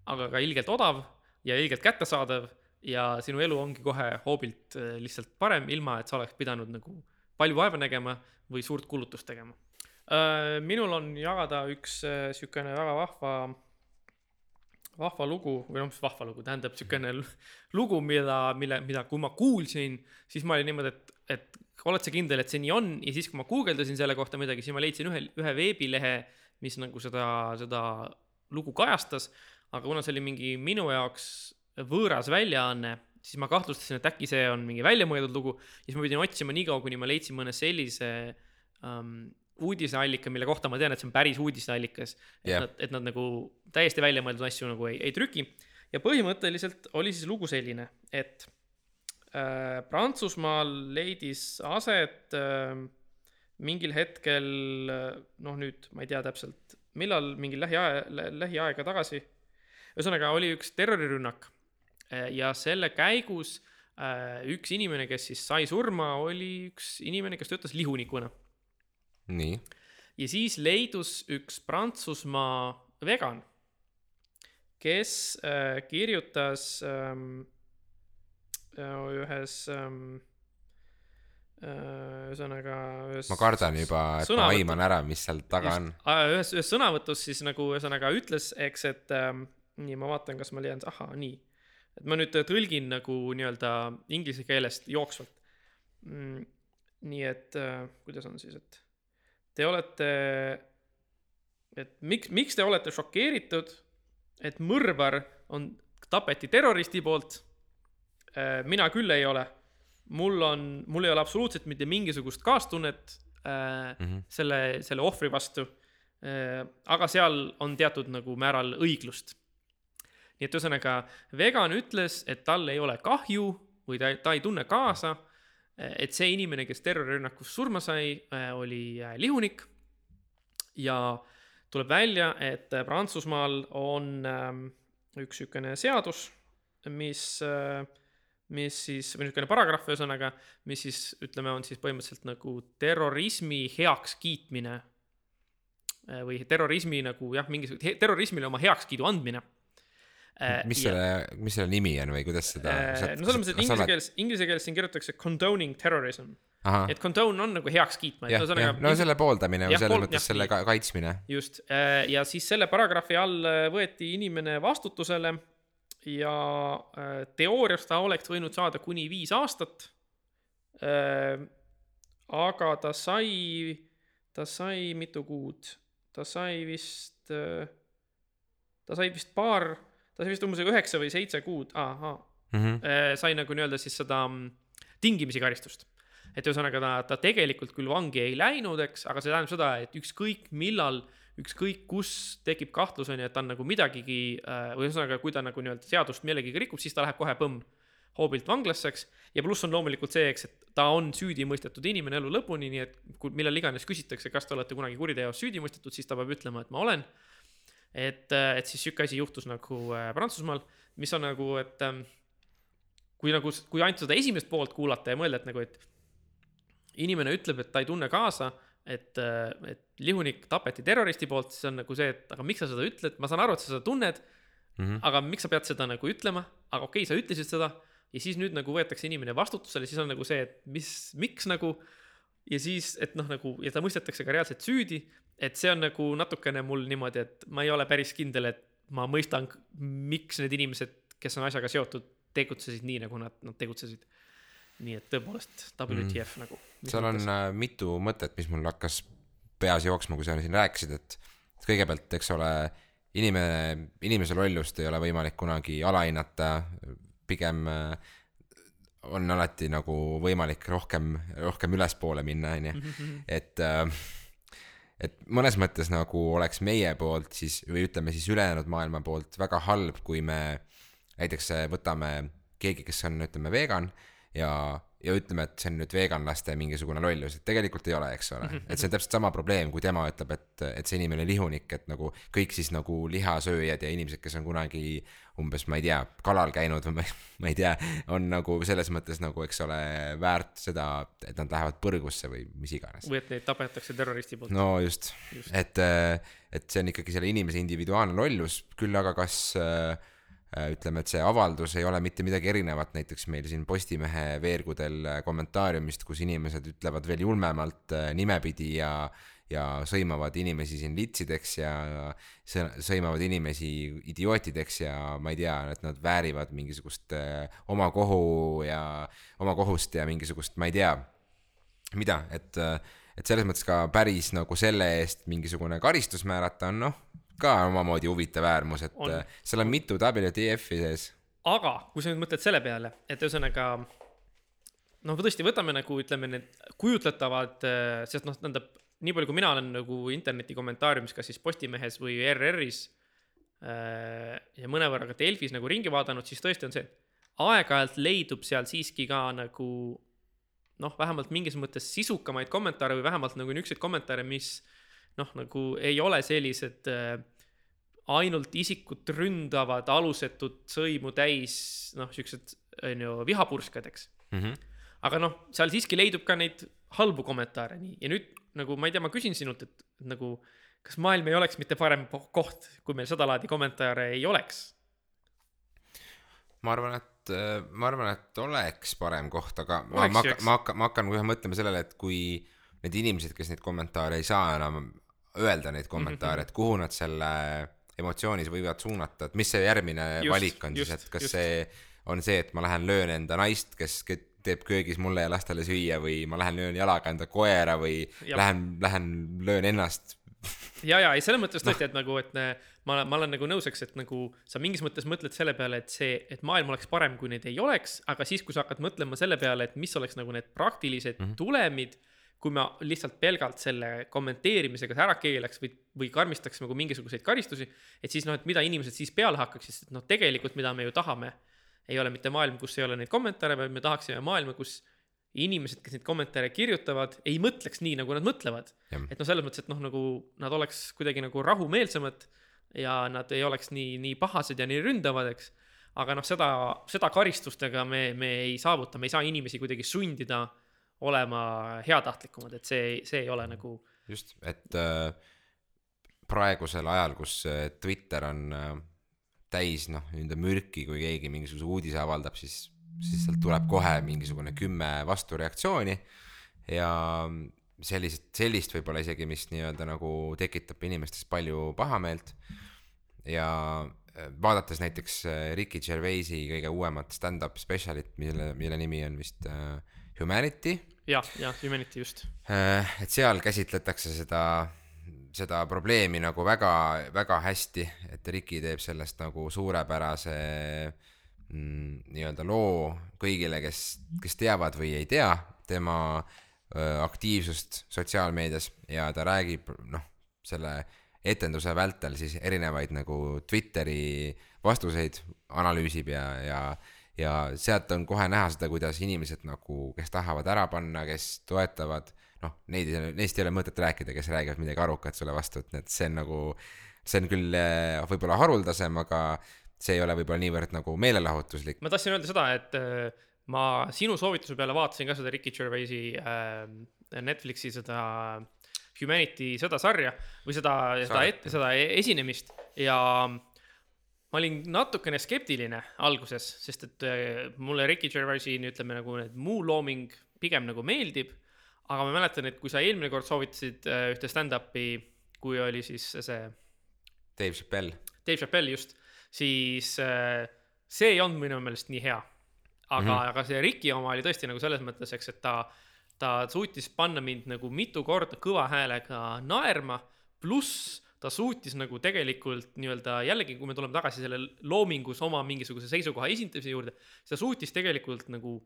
aga ka ilgelt odav ja ilgelt kättesaadav ja sinu elu ongi kohe hoobilt äh, lihtsalt parem, ilma et sa oleks pidanud nagu palju vaeva nägema või suurt kulutust tegema. minul on jagada üks äh, siukene väga vahva, vahva lugu või noh, mis vahva lugu, tähendab l- lugu, mida, mille, mida, kui ma kuulsin, siis ma olin niimoodi, et et oled sa kindel, et see nii on? Ja siis, kui ma guugeldasin selle kohta midagi, siis ma leidsin ühe, ühe veebilehe, mis nagu seda, seda lugu kajastas, aga kuna see oli mingi minu jaoks võõras väljaanne, siis ma kahtlustasin, et äkki see on mingi väljamõeldud lugu, siis ma pidin otsima nii kaua, kuni ma leidsin mõne sellise um, uudiseallika, mille kohta ma tean, et see on päris uudiseallikas yeah.. et nad, et nad nagu täiesti väljamõeldud asju nagu ei, ei trüki. ja põhimõtteliselt oli siis lugu selline, et äh, Prantsusmaal leidis aset äh, mingil hetkel, noh nüüd ma ei tea täpselt, millal, mingi lähiaja, lähiaega tagasi. ühesõnaga oli üks terrorirünnak äh, ja selle käigus äh, üks inimene, kes siis sai surma, oli üks inimene, kes töötas lihunikuna nii. ja siis leidus üks Prantsusmaa vegan, kes äh, kirjutas ähm, äh, ühes ähm, äh, ühesõnaga ühes ma kardan juba, et ma aiman ära, mis seal taga on. ühes, ühes sõnavõtus siis nagu ühesõnaga ütles, eks, et ähm, nii, ma vaatan, kas ma leian, ahaa, nii. et ma nüüd tõlgin nagu nii-öelda inglise keelest jooksvalt mm,. nii et äh, kuidas on siis, et te olete, et miks, miks te olete šokeeritud, et mõrvar on, tapeti terroristi poolt. Äh, mina küll ei ole. mul on, mul ei ole absoluutselt mitte mingisugust kaastunnet mm -hmm. selle, selle ohvri vastu äh,. aga seal on teatud nagu määral õiglust. nii et ühesõnaga, vegan ütles, et tal ei ole kahju või ta, ta ei tunne kaasa et see inimene, kes terrorirünnakus surma sai, äh, oli äh, lihunik. ja tuleb välja, et äh, Prantsusmaal on ähm, üks niisugune seadus, mis, mis siis, või niisugune paragrahv ühesõnaga, mis siis ütleme, on siis põhimõtteliselt nagu terrorismi heakskiitmine või terrorismi nagu jah, mingisugune terrorismile oma heakskiidu andmine Äh, mis selle, mis selle nimi on või kuidas seda äh,? no selles mõttes, et inglise keeles, inglise keeles siin kirjutatakse condoning terrorism. et condone on nagu heaks kiitma. jah, jah, no selle pooldamine või selles mõttes selle ka, kaitsmine. just, äh, ja siis selle paragrahvi all äh, võeti inimene vastutusele ja teoorias ta oleks võinud saada kuni viis aastat. aga ta sai, ta sai mitu kuud, ta sai vist, ta sai vist paar ta vist umbes üheksa või seitse kuud, ahah mm, -hmm. sai nagu nii-öelda siis seda mm, tingimisi karistust. et ühesõnaga ta, ta tegelikult küll vangi ei läinud, eks, aga see tähendab seda, et ükskõik millal, ükskõik kus tekib kahtlus, on ju, et ta on nagu midagigi, äh, või ühesõnaga, kui ta nagu nii-öelda seadust millegagi rikub, siis ta läheb kohe põmm hoobilt vanglasse, eks. ja pluss on loomulikult see, eks, et ta on süüdi mõistetud inimene elu lõpuni, nii et kui millal iganes küsitakse, kas te olete kunagi kuriteos süüdi mõistetud, siis ta peab ütlema, et ma olen et, et siis sihuke asi juhtus nagu äh, Prantsusmaal, mis on nagu, et ähm, kui nagu, kui ainult seda esimest poolt kuulata ja mõelda, et nagu, et inimene ütleb, et ta ei tunne kaasa, et, äh, et lihunik tapeti terroristi poolt, siis on nagu see, et aga miks sa seda ütled, ma saan aru, et sa seda tunned mm, -hmm. aga miks sa pead seda nagu ütlema, aga okei okay,, sa ütlesid seda ja siis nüüd nagu võetakse inimene vastutusele, siis on nagu see, et mis, miks nagu ja siis, et noh, nagu ja ta mõistetakse ka reaalselt süüdi et see on nagu natukene mul niimoodi, et ma ei ole päris kindel, et ma mõistan, miks need inimesed, kes on asjaga seotud, tegutsesid nii, nagu nad, nad tegutsesid. nii et tõepoolest WTF mm. nagu. seal on äh, mitu mõtet, mis mul hakkas peas jooksma, kui sa siin rääkisid, et kõigepealt, eks ole, inimene, inimese lollust ei ole võimalik kunagi alahinnata, pigem äh, on alati nagu võimalik rohkem, rohkem ülespoole minna, on ju, et äh, et mõnes mõttes nagu oleks meie poolt siis või ütleme siis ülejäänud maailma poolt väga halb, kui me näiteks võtame keegi, kes on, ütleme, vegan ja, ja ütleme, et see on nüüd veganlaste mingisugune lollus, et tegelikult ei ole, eks ole. et see on täpselt sama probleem, kui tema ütleb, et, et see inimene lihunik, et nagu kõik siis nagu lihasööjad ja inimesed, kes on kunagi umbes, ma ei tea, kalal käinud või ma, ma ei tea, on nagu selles mõttes nagu, eks ole, väärt seda, et nad lähevad põrgusse või mis iganes. või et neid tapetakse terroristi poolt. no just, just., et, et see on ikkagi selle inimese individuaalne lollus, küll aga kas äh, Äh, ütleme, et see avaldus ei ole mitte midagi erinevat näiteks meil siin Postimehe veergudel äh, kommentaariumist, kus inimesed ütlevad veel julmemalt äh, nimepidi ja ja sõimavad inimesi siin litsideks ja sõimavad inimesi idiootideks ja ma ei tea, et nad väärivad mingisugust oma kohu ja oma kohust ja mingisugust, ma ei tea, mida, et, et selles mõttes ka päris nagu selle eest mingisugune karistus määrata on noh, ka omamoodi huvitav äärmus, et On. on. seal on mitu WTF-i sees. aga kui sa nüüd mõtled selle peale, et ühesõnaga noh, tõesti võtame nagu ütleme need kujutletavad, sest noh, tähendab nii palju, kui mina olen nagu interneti kommentaariumis, kas siis Postimehes või ERR-is äh, ja mõnevõrra ka Delfis nagu ringi vaadanud, siis tõesti on see, et aeg-ajalt leidub seal siiski ka nagu noh, vähemalt mingis mõttes sisukamaid kommentaare või vähemalt nagu niisuguseid kommentaare, mis noh, nagu ei ole sellised äh, ainult isikut ründavad alusetut sõimu täis noh, siuksed on ju vihapurskad, eks. Mm -hmm. aga noh, seal siiski leidub ka neid halbu kommentaare nii ja nüüd nagu ma ei tea, ma küsin sinult, et, nagu kas maailm ei oleks mitte parem koht, kui meil sedalaadi kommentaare ei oleks? ma arvan, et, ma arvan, et oleks parem koht, aga ma, ma ma hakkan, ma hakkan kohe mõtlema sellele, et kui need inimesed, kes neid kommentaare ei saa enam öelda neid kommentaare, et kuhu nad selle emotsioonis võivad suunata, et mis see järgmine Just, valik on just, siis, et kas just. see on see, et ma lähen löön enda naist, kes ke- teeb köögis mulle ja lastele süüa või ma lähen löön jalaga enda koera või Jah. lähen, lähen löön ennast. ja, ja ei, selles mõttes tõesti, et nagu, et ma, ma olen nagu nõus, eks, et nagu sa mingis mõttes mõtled selle peale, et see, et maailm oleks parem, kui neid ei oleks, aga siis, kui sa hakkad mõtlema selle peale, et mis oleks nagu need praktilised mm -hmm. tulemid, kui me lihtsalt pelgalt selle kommenteerimisega ära keelaks või, või karmistaks nagu mingisuguseid karistusi, et siis noh, et mida inimesed siis peale hakkaksid, sest noh, tegelikult mida me ju tahame, ei ole mitte maailm, kus ei ole neid kommentaare, vaid me tahaksime maailma, kus inimesed, kes neid kommentaare kirjutavad, ei mõtleks nii, nagu nad mõtlevad et noh, selles mõttes, et noh, nagu nad oleks kuidagi nagu rahumeelsemad ja nad ei oleks nii, nii pahased ja nii ründavad, eks. aga noh, seda, seda karistustega me, me ei saavuta, me ei saa inimesi kuidagi sundida olema heatahtlikumad, et see, see ei ole nagu, just, et äh, praegusel ajal, kus äh, Twitter on äh, täis noh, nii-öelda mürki, kui keegi mingisuguse uudise avaldab, siis, siis sealt tuleb kohe mingisugune kümme vastureaktsiooni. Ja sellised, sellist võib-olla isegi, mis nii-öelda nagu tekitab inimestes palju pahameelt. Ja äh, vaadates näiteks äh, Ricky Gervaisi kõige uuemat stand-up spetsialit, mille, mille nimi on vist äh, Humanity jah, jah, Humanity just. Äh, et seal käsitletakse seda, seda probleemi nagu väga, väga hästi, et Riki teeb sellest nagu suurepärase mm, nii-öelda loo kõigile, kes, kes teavad või ei tea tema öö, aktiivsust sotsiaalmeedias ja ta räägib noh, selle etenduse vältel siis erinevaid nagu Twitteri vastuseid analüüsib ja, ja ja sealt on kohe näha seda, kuidas inimesed nagu, kes tahavad ära panna, kes toetavad, noh, neid, neist ei ole mõtet rääkida, kes räägivad midagi arukat sulle vastu, et need, see on nagu, see on küll eh, võib-olla haruldasem, aga see ei ole võib-olla niivõrd nagu meelelahutuslik. ma tahtsin öelda seda, et äh, ma sinu soovituse peale vaatasin ka seda Ricky Gervaisi äh, Netflixi seda Humanity seda sarja või seda, seda seda e- esinemist ja ma olin natukene skeptiline alguses, sest et äh, mulle Ricky Gervaisi, ütleme nagu need muu looming pigem nagu meeldib. aga ma mäletan, et kui sa eelmine kord soovitasid äh, ühte stand-up'i, kui oli siis see Dave Chappelle, Dave Chappelle just, siis äh, see ei olnud minu meelest nii hea. aga mm. -hmm. aga see Ricky oma oli tõesti nagu selles mõttes, eks, et ta, ta suutis panna mind nagu mitu korda kõva häälega naerma, pluss ta suutis nagu tegelikult nii-öelda jällegi, kui me tuleme tagasi selle loomingus oma mingisuguse seisukoha esindamise juurde, ta suutis tegelikult nagu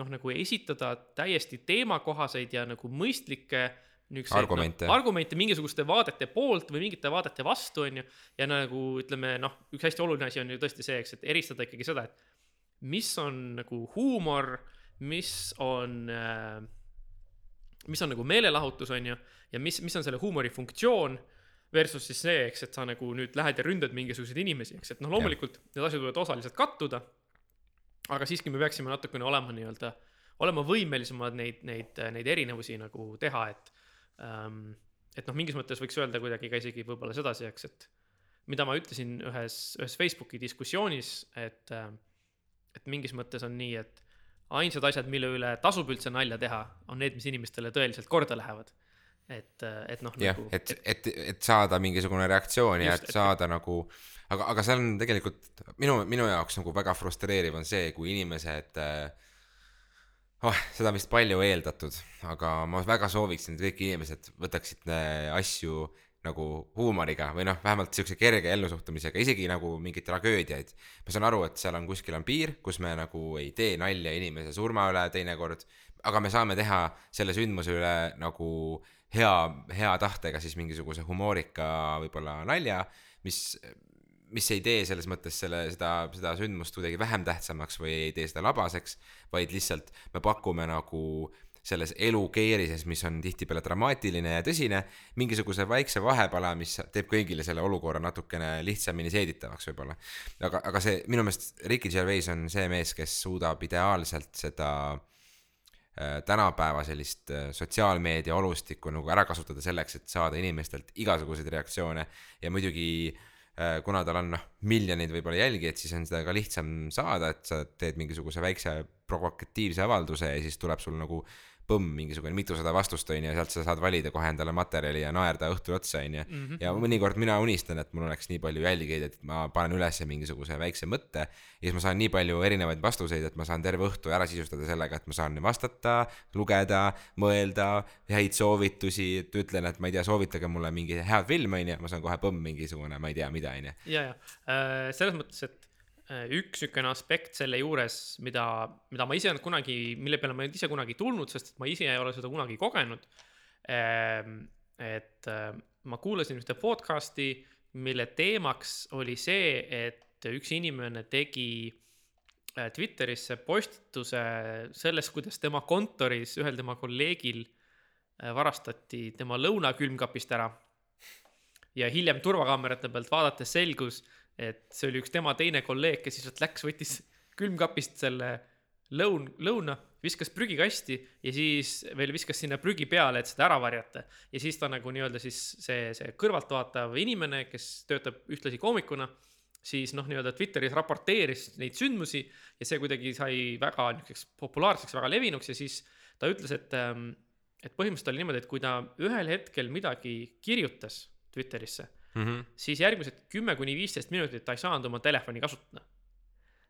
noh, nagu esitada täiesti teemakohaseid ja nagu mõistlikke niisuguseid Argumente. no, argumente mingisuguste vaadete poolt või mingite vaadete vastu, on ju. ja nagu ütleme noh, üks hästi oluline asi on ju tõesti see, eks, et eristada ikkagi seda, et mis on nagu huumor, mis on äh, mis on nagu meelelahutus, on ju, ja mis, mis on selle huumori funktsioon versus siis see, eks, et sa nagu nüüd lähed ja ründad mingisuguseid inimesi, eks, et noh, loomulikult need asjad võivad osaliselt kattuda, aga siiski me peaksime natukene olema nii-öelda, olema võimelisemad neid, neid, neid erinevusi nagu teha, et ähm, et noh, mingis mõttes võiks öelda kuidagi ka isegi võib-olla sedasi, eks, et mida ma ütlesin ühes, ühes Facebooki diskussioonis, et äh, et mingis mõttes on nii, et ainsad asjad, mille üle tasub üldse nalja teha, on need, mis inimestele tõeliselt korda lähevad. et, et noh, jah nagu, et, et, et saada mingisugune reaktsioon ja et et- saada nagu, aga, aga seal on tegelikult minu, minu jaoks nagu väga frustreeriv on see, kui inimesed äh, oh, seda on vist palju eeldatud, aga ma väga sooviksin, et kõik inimesed võtaksid äh, asju nagu huumoriga või noh, vähemalt siukse kerge ellusuhtumisega, isegi nagu mingeid tragöödiaid. ma saan aru, et seal on kuskil on piir, kus me nagu ei tee nalja inimese surma üle teinekord, aga me saame teha selle sündmuse üle nagu hea, hea tahtega siis mingisuguse humoorika võib-olla nalja, mis mis ei tee selles mõttes selle, seda, seda sündmust kuidagi vähem tähtsamaks või ei tee seda labaseks, vaid lihtsalt me pakume nagu selles elukeerises, mis on tihtipeale dramaatiline ja tõsine, mingisuguse väikse vahepala, mis teeb kõigile selle olukorra natukene lihtsamini seeditavaks võib-olla. aga, aga see minu meelest Ricky Gervais on see mees, kes suudab ideaalselt seda äh, tänapäeva sellist äh, sotsiaalmeedia olustikku nagu ära kasutada selleks, et saada inimestelt igasuguseid reaktsioone. Ja muidugi äh, kuna tal on noh, miljoneid võib-olla jälgijaid, siis on seda ka lihtsam saada, et sa teed mingisuguse väikse provokatiivse avalduse ja siis tuleb sul nagu põmm, mingisugune mitusada vastust, on ju, ja sealt sa saad valida kohe endale materjali ja naerda õhtul otsa, on ju. Mhm. ja mõnikord mina unistan, et mul oleks nii palju jälgijaid, et ma panen üles mingisuguse väikse mõtte ja siis ma saan nii palju erinevaid vastuseid, et ma saan terve õhtu ära sisustada sellega, et ma saan vastata, lugeda, mõelda, häid soovitusi, et ütlen, et ma ei tea, soovitage mulle mingi head film, on ju, ma saan kohe põmm mingisugune, ma ei tea, mida, on ju. ja, ja äh, selles mõttes, et üks niisugune aspekt selle juures, mida, mida ma ise olnud kunagi, mille peale ma ei olnud ise kunagi tulnud, sest et ma ise ei ole seda kunagi kogenud. et äh, ma kuulasin ühte podcast'i, mille teemaks oli see, et üks inimene tegi äh, Twitterisse postituse sellest, kuidas tema kontoris ühel tema kolleegil äh, varastati tema lõuna külmkapist ära. ja hiljem turvakaamerate pealt vaadates selgus, et see oli üks tema teine kolleeg, kes lihtsalt läks, võttis külmkapist selle lõun, lõuna, viskas prügikasti ja siis veel viskas sinna prügi peale, et seda ära varjata. ja siis ta nagu nii-öelda siis see, see kõrvaltvaatav inimene, kes töötab ühtlasi koomikuna, siis noh, nii-öelda Twitteris raporteeris neid sündmusi ja see kuidagi sai väga niisuguseks populaarseks, väga levinuks ja siis ta ütles, et, ähm, et põhimõtteliselt oli niimoodi, et kui ta ühel hetkel midagi kirjutas Twitterisse Mm -hmm. siis järgmised kümme kuni viisteist minutit ta ei saanud oma telefoni kasutada.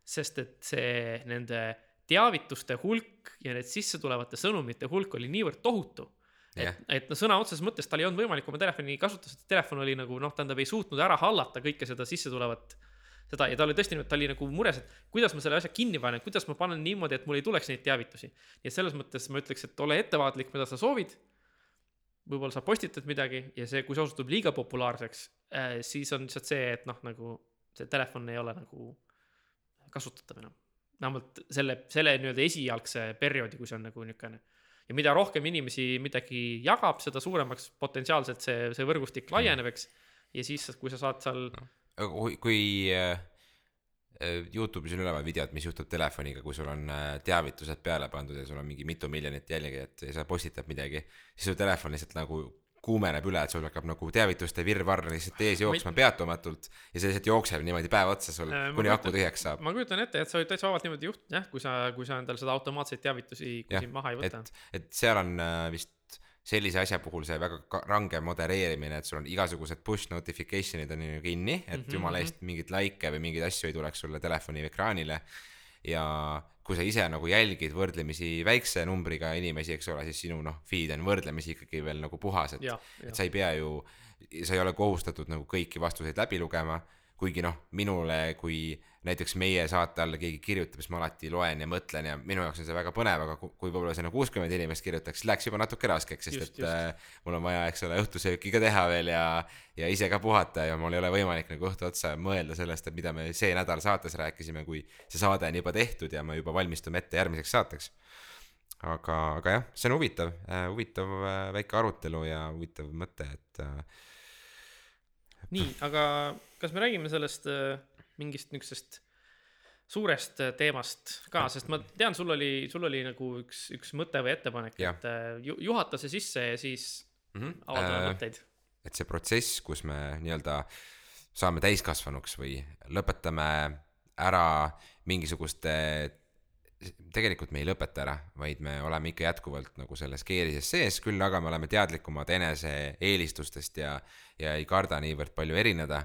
sest et see nende teavituste hulk ja need sissetulevate sõnumite hulk oli niivõrd tohutu. et Jah. et no sõna otseses mõttes tal ei olnud võimalik oma telefoni kasutada, sest telefon oli nagu noh, tähendab, ei suutnud ära hallata kõike seda sissetulevat seda ja ta oli tõesti, ta oli nagu mures, et kuidas ma selle asja kinni panen, kuidas ma panen niimoodi, et mul ei tuleks neid teavitusi. nii et selles mõttes ma ütleks, et ole ettevaatlik, mida sa soovid. Võib-olla sa postitad midagi ja see, kui see osutub liiga populaarseks, siis on lihtsalt see, et noh, nagu see telefon ei ole nagu kasutatav enam. vähemalt selle, selle nii-öelda esialgse perioodi, kui see on nagu niisugune. ja mida rohkem inimesi midagi jagab, seda suuremaks potentsiaalselt see, see võrgustik laieneb, eks. ja siis, kui sa saad seal aga kui, kui äh, äh, Youtube'is on üleval videod, mis juhtub telefoniga, kui sul on äh, teavitused peale pandud ja sul on mingi mitu miljonit jälgijat ja sa postitad midagi, siis su telefon lihtsalt nagu kuumeneb üle, et sul hakkab nagu teavituste virvarr lihtsalt ees jooksma peatumatult ja see lihtsalt jookseb niimoodi päev otsa sul Äh, kuni aku tühjaks saab. ma kujutan ette, et sa võid täitsa vabalt niimoodi juht-, jah, kui sa, kui sa endale seda automaatseid teavitusi maha ei võta et, et seal on äh, vist sellise asja puhul see väga range modereerimine, et sul on igasugused push notification'id on ju kinni, et Mhm, jumala mhm. eest mingeid likee või mingeid asju ei tuleks sulle telefoni ekraanile. ja kui sa ise nagu jälgid võrdlemisi väikse numbriga inimesi, eks ole, siis sinu noh, feed on võrdlemisi ikkagi veel nagu puhas, et et sa ei pea ju, sa ei ole kohustatud nagu kõiki vastuseid läbi lugema, kuigi noh, minule kui näiteks meie saate alla keegi kirjutab, siis ma alati loen ja mõtlen ja minu jaoks on see väga põnev, aga ku- kui võib-olla sinna kuuskümmend inimest kirjutaks, läks juba natuke raskeks, sest Just, et äh, mul on vaja, eks ole, õhtusööki ka teha veel ja ja ise ka puhata ja mul ei ole võimalik nagu õhtu otsa mõelda sellest, et mida me see nädal saates rääkisime, kui see saade on juba tehtud ja me juba valmistume ette järgmiseks saateks. Aga, aga jah, see on huvitav äh,, huvitav äh, väike arutelu ja huvitav mõte, et äh, nii, aga kas me räägime sellest äh, mingist niisugusest suurest äh, teemast ka, sest ma tean, sul oli, sul oli nagu üks, üks mõte või ettepanek, et äh, ju, juhata see sisse ja siis mm -hmm, avaldame mõtteid. et see protsess, kus me nii-öelda saame täiskasvanuks või lõpetame ära mingisuguste tegelikult me ei lõpeta ära, vaid me oleme ikka jätkuvalt nagu selles keerises sees, küll aga me oleme teadlikumad enese eelistustest ja, ja ei karda niivõrd palju erineda.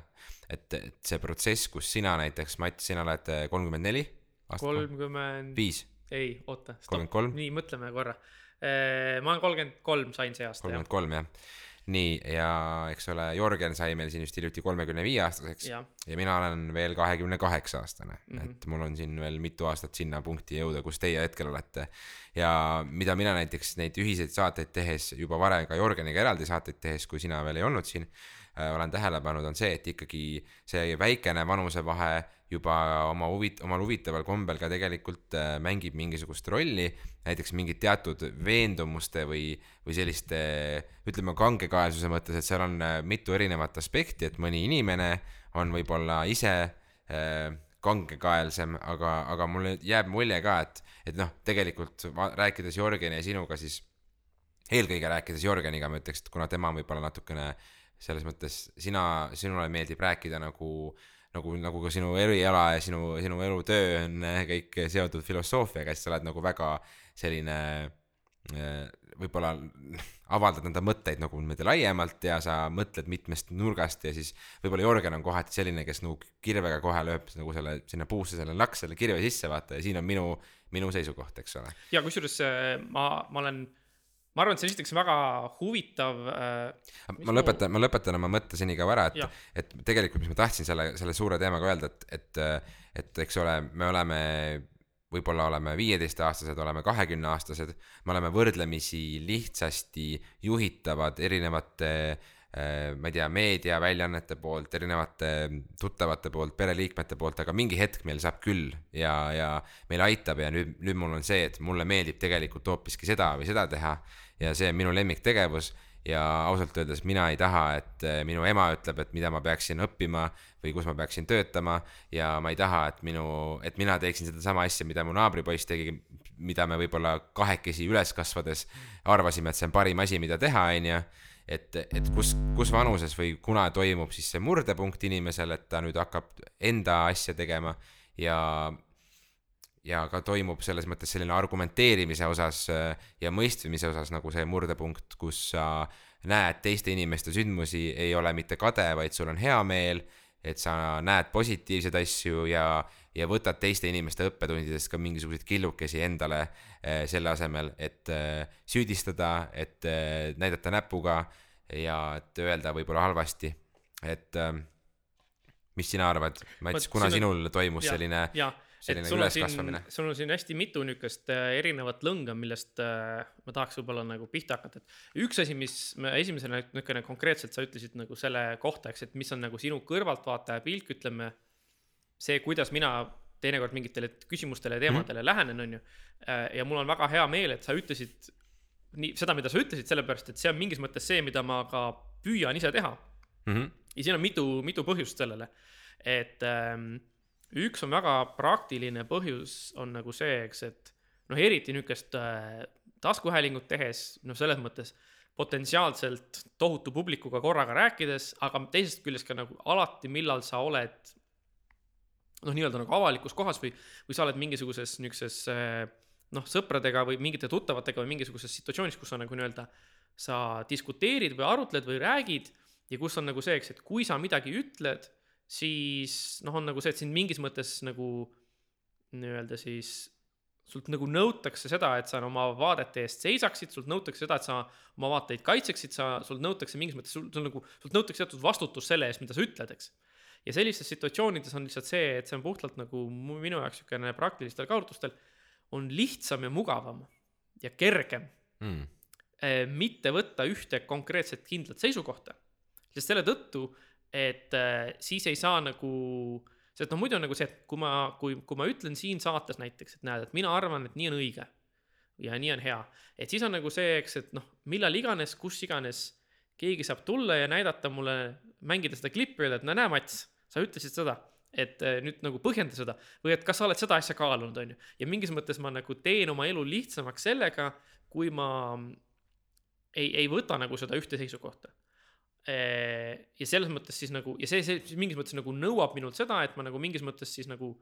et, et see protsess, kus sina näiteks, Mats, sina oled kolmkümmend neli kolmkümmend viis, ei, oota, kolm, nii, mõtleme korra. ma olen kolmkümmend kolm sain see aasta, kolmkümmend. kolm jah. nii, ja eks ole, Jörgen sai meil siin vist hiljuti kolmekümne viie aastaseks jah, ja mina olen veel kahekümne kaheksa aastane mm. -hmm. et mul on siin veel mitu aastat sinna punkti jõuda, kus teie hetkel olete. ja mida mina näiteks neid ühiseid saateid tehes juba varem ka Jörgeniga eraldi saateid tehes, kui sina veel ei olnud siin äh,, olen tähele pannud, on see, et ikkagi see väikene vanusevahe juba oma huvit-, omal huvitaval kombel ka tegelikult äh, mängib mingisugust rolli. Näiteks mingid teatud veendumuste või, või selliste ütleme kangekaelsuse mõttes, et seal on äh, mitu erinevat aspekti, et mõni inimene on võib-olla ise äh, kangekaelsem, aga, aga mulle jääb mulje ka, et, et noh, tegelikult rääkides Jörgeni ja sinuga, siis eelkõige rääkides Jörgeniga ma ütleks, et kuna tema on võib-olla natukene selles mõttes sina, sinule meeldib rääkida nagu nagu, nagu ka sinu eriala ja sinu, sinu elutöö on äh, kõik seotud filosoofiaga, siis sa oled nagu väga selline äh, võib-olla avaldad enda mõtteid nagu niimoodi laiemalt ja sa mõtled mitmest nurgast ja siis võib-olla Jörgen on kohati selline, kes nagu kirvega kohe lööb nagu selle sinna puusse selle laks selle kirve sisse vaata ja siin on minu, minu seisukoht, eks ole. ja kusjuures äh, ma, ma olen, ma arvan, et see on esiteks väga huvitav äh, ma mu- lõpetan, ma lõpetan oma mõtte seni ka ära, et et tegelikult, mis ma tahtsin selle, selle suure teemaga öelda, et, et, et eks ole, me oleme, võib-olla oleme viieteistaastased, oleme kahekümneaastased, me oleme võrdlemisi lihtsasti juhitavad erinevate eh, ma ei tea, meediaväljaannete poolt, erinevate tuttavate poolt, pereliikmete poolt, aga mingi hetk meil saab küll ja, ja meil aitab ja nüüd, nüüd mul on see, et mulle meeldib tegelikult hoopiski seda või seda teha ja see on minu lemmiktegevus ja ausalt öeldes mina ei taha, et eh, minu ema ütleb, et mida ma peaksin õppima või kus ma peaksin töötama. Ja ma ei taha, et minu, et mina teeksin sedasama asja, mida mu naabripoiss tegi, mida me võib-olla kahekesi üles kasvades arvasime, et see on parim asi, mida teha, onju. Et, et kus, kus vanuses või kuna toimub siis see murdepunkt inimesel, et ta nüüd hakkab enda asja tegema. Ja ja ka toimub selles mõttes selline argumenteerimise osas äh, ja mõistmise osas nagu see murdepunkt, kus sa näed teiste inimeste sündmusi, ei ole mitte kade, vaid sul on hea meel, et sa näed positiivseid asju ja, ja võtad teiste inimeste õppetundidest ka mingisuguseid killukesi endale eh, selle asemel, et eh, süüdistada, et näidata näpuga ja et öelda võib-olla halvasti, et mis sina arvad, Mats, kuna sinul toimus Jah, selline ja, selline sul on siin üleskasvamine., sul on siin hästi mitu niukest äh, erinevat lõnga, millest äh, ma tahaks võib-olla nagu pihta hakata, et üks asi, mis me esimesena niukene konkreetselt sa ütlesid nagu selle kohta, eks, et mis on nagu sinu kõrvaltvaataja pilk, ütleme, see, kuidas mina teinekord mingitele küsimustele ja teemadele mm -hmm. lähenen, on ju, ja mul on väga hea meel, et sa ütlesid nii seda, mida sa ütlesid, sellepärast et see on mingis mõttes see, mida ma ka püüan ise teha mm. -hmm. ja siin on mitu, mitu põhjust sellele, et ähm, üks on väga praktiline põhjus on nagu see, eks, et noh, eriti niisugust äh, taskuhäälingut tehes, noh, selles mõttes potentsiaalselt tohutu publikuga korraga rääkides, aga teisest küljest ka nagu alati, millal sa oled noh, nii-öelda nagu avalikus kohas või, või sa oled mingisuguses niisuguses äh, noh, sõpradega või mingite tuttavatega või mingisuguses situatsioonis, kus sa nagu nii-öelda sa diskuteerid või arutled või räägid ja kus on nagu see, eks, et kui sa midagi ütled, siis noh, on nagu see, et sind mingis mõttes nagu nii-öelda siis sult nagu nõutakse seda, et sa oma vaadete eest seisaksid, sult nõutakse seda, et sa oma vaateid kaitseksid, sa, sult nõutakse mingis mõttes, sul, sul nagu, sult nõutakse teatud vastutus selle eest, mida sa ütled, eks. ja sellistes situatsioonides on lihtsalt see, et see on puhtalt nagu minu jaoks niisugune praktilistel kaalutlustel on lihtsam ja mugavam ja kergem Mm. mitte võtta ühte konkreetset kindlat seisukohta. sest selle tõttu, et eh, siis ei saa nagu, sest noh, muidu on nagu see, et kui ma, kui, kui ma ütlen siin saates näiteks, et näed, et mina arvan, et nii on õige ja nii on hea, et siis on nagu see, eks, et noh, millal iganes, kus iganes keegi saab tulla ja näidata mulle, mängida seda klippi, öelda, et no näe, Mats, sa ütlesid seda, et eh, nüüd nagu põhjenda seda või et kas sa oled seda asja kaalunud, on ju. ja mingis mõttes ma nagu teen oma elu lihtsamaks sellega, kui ma ei, ei võta nagu seda ühte seisukohta. Ja selles mõttes siis nagu ja see, see mingis mõttes nagu nõuab minult seda, et ma nagu mingis mõttes siis nagu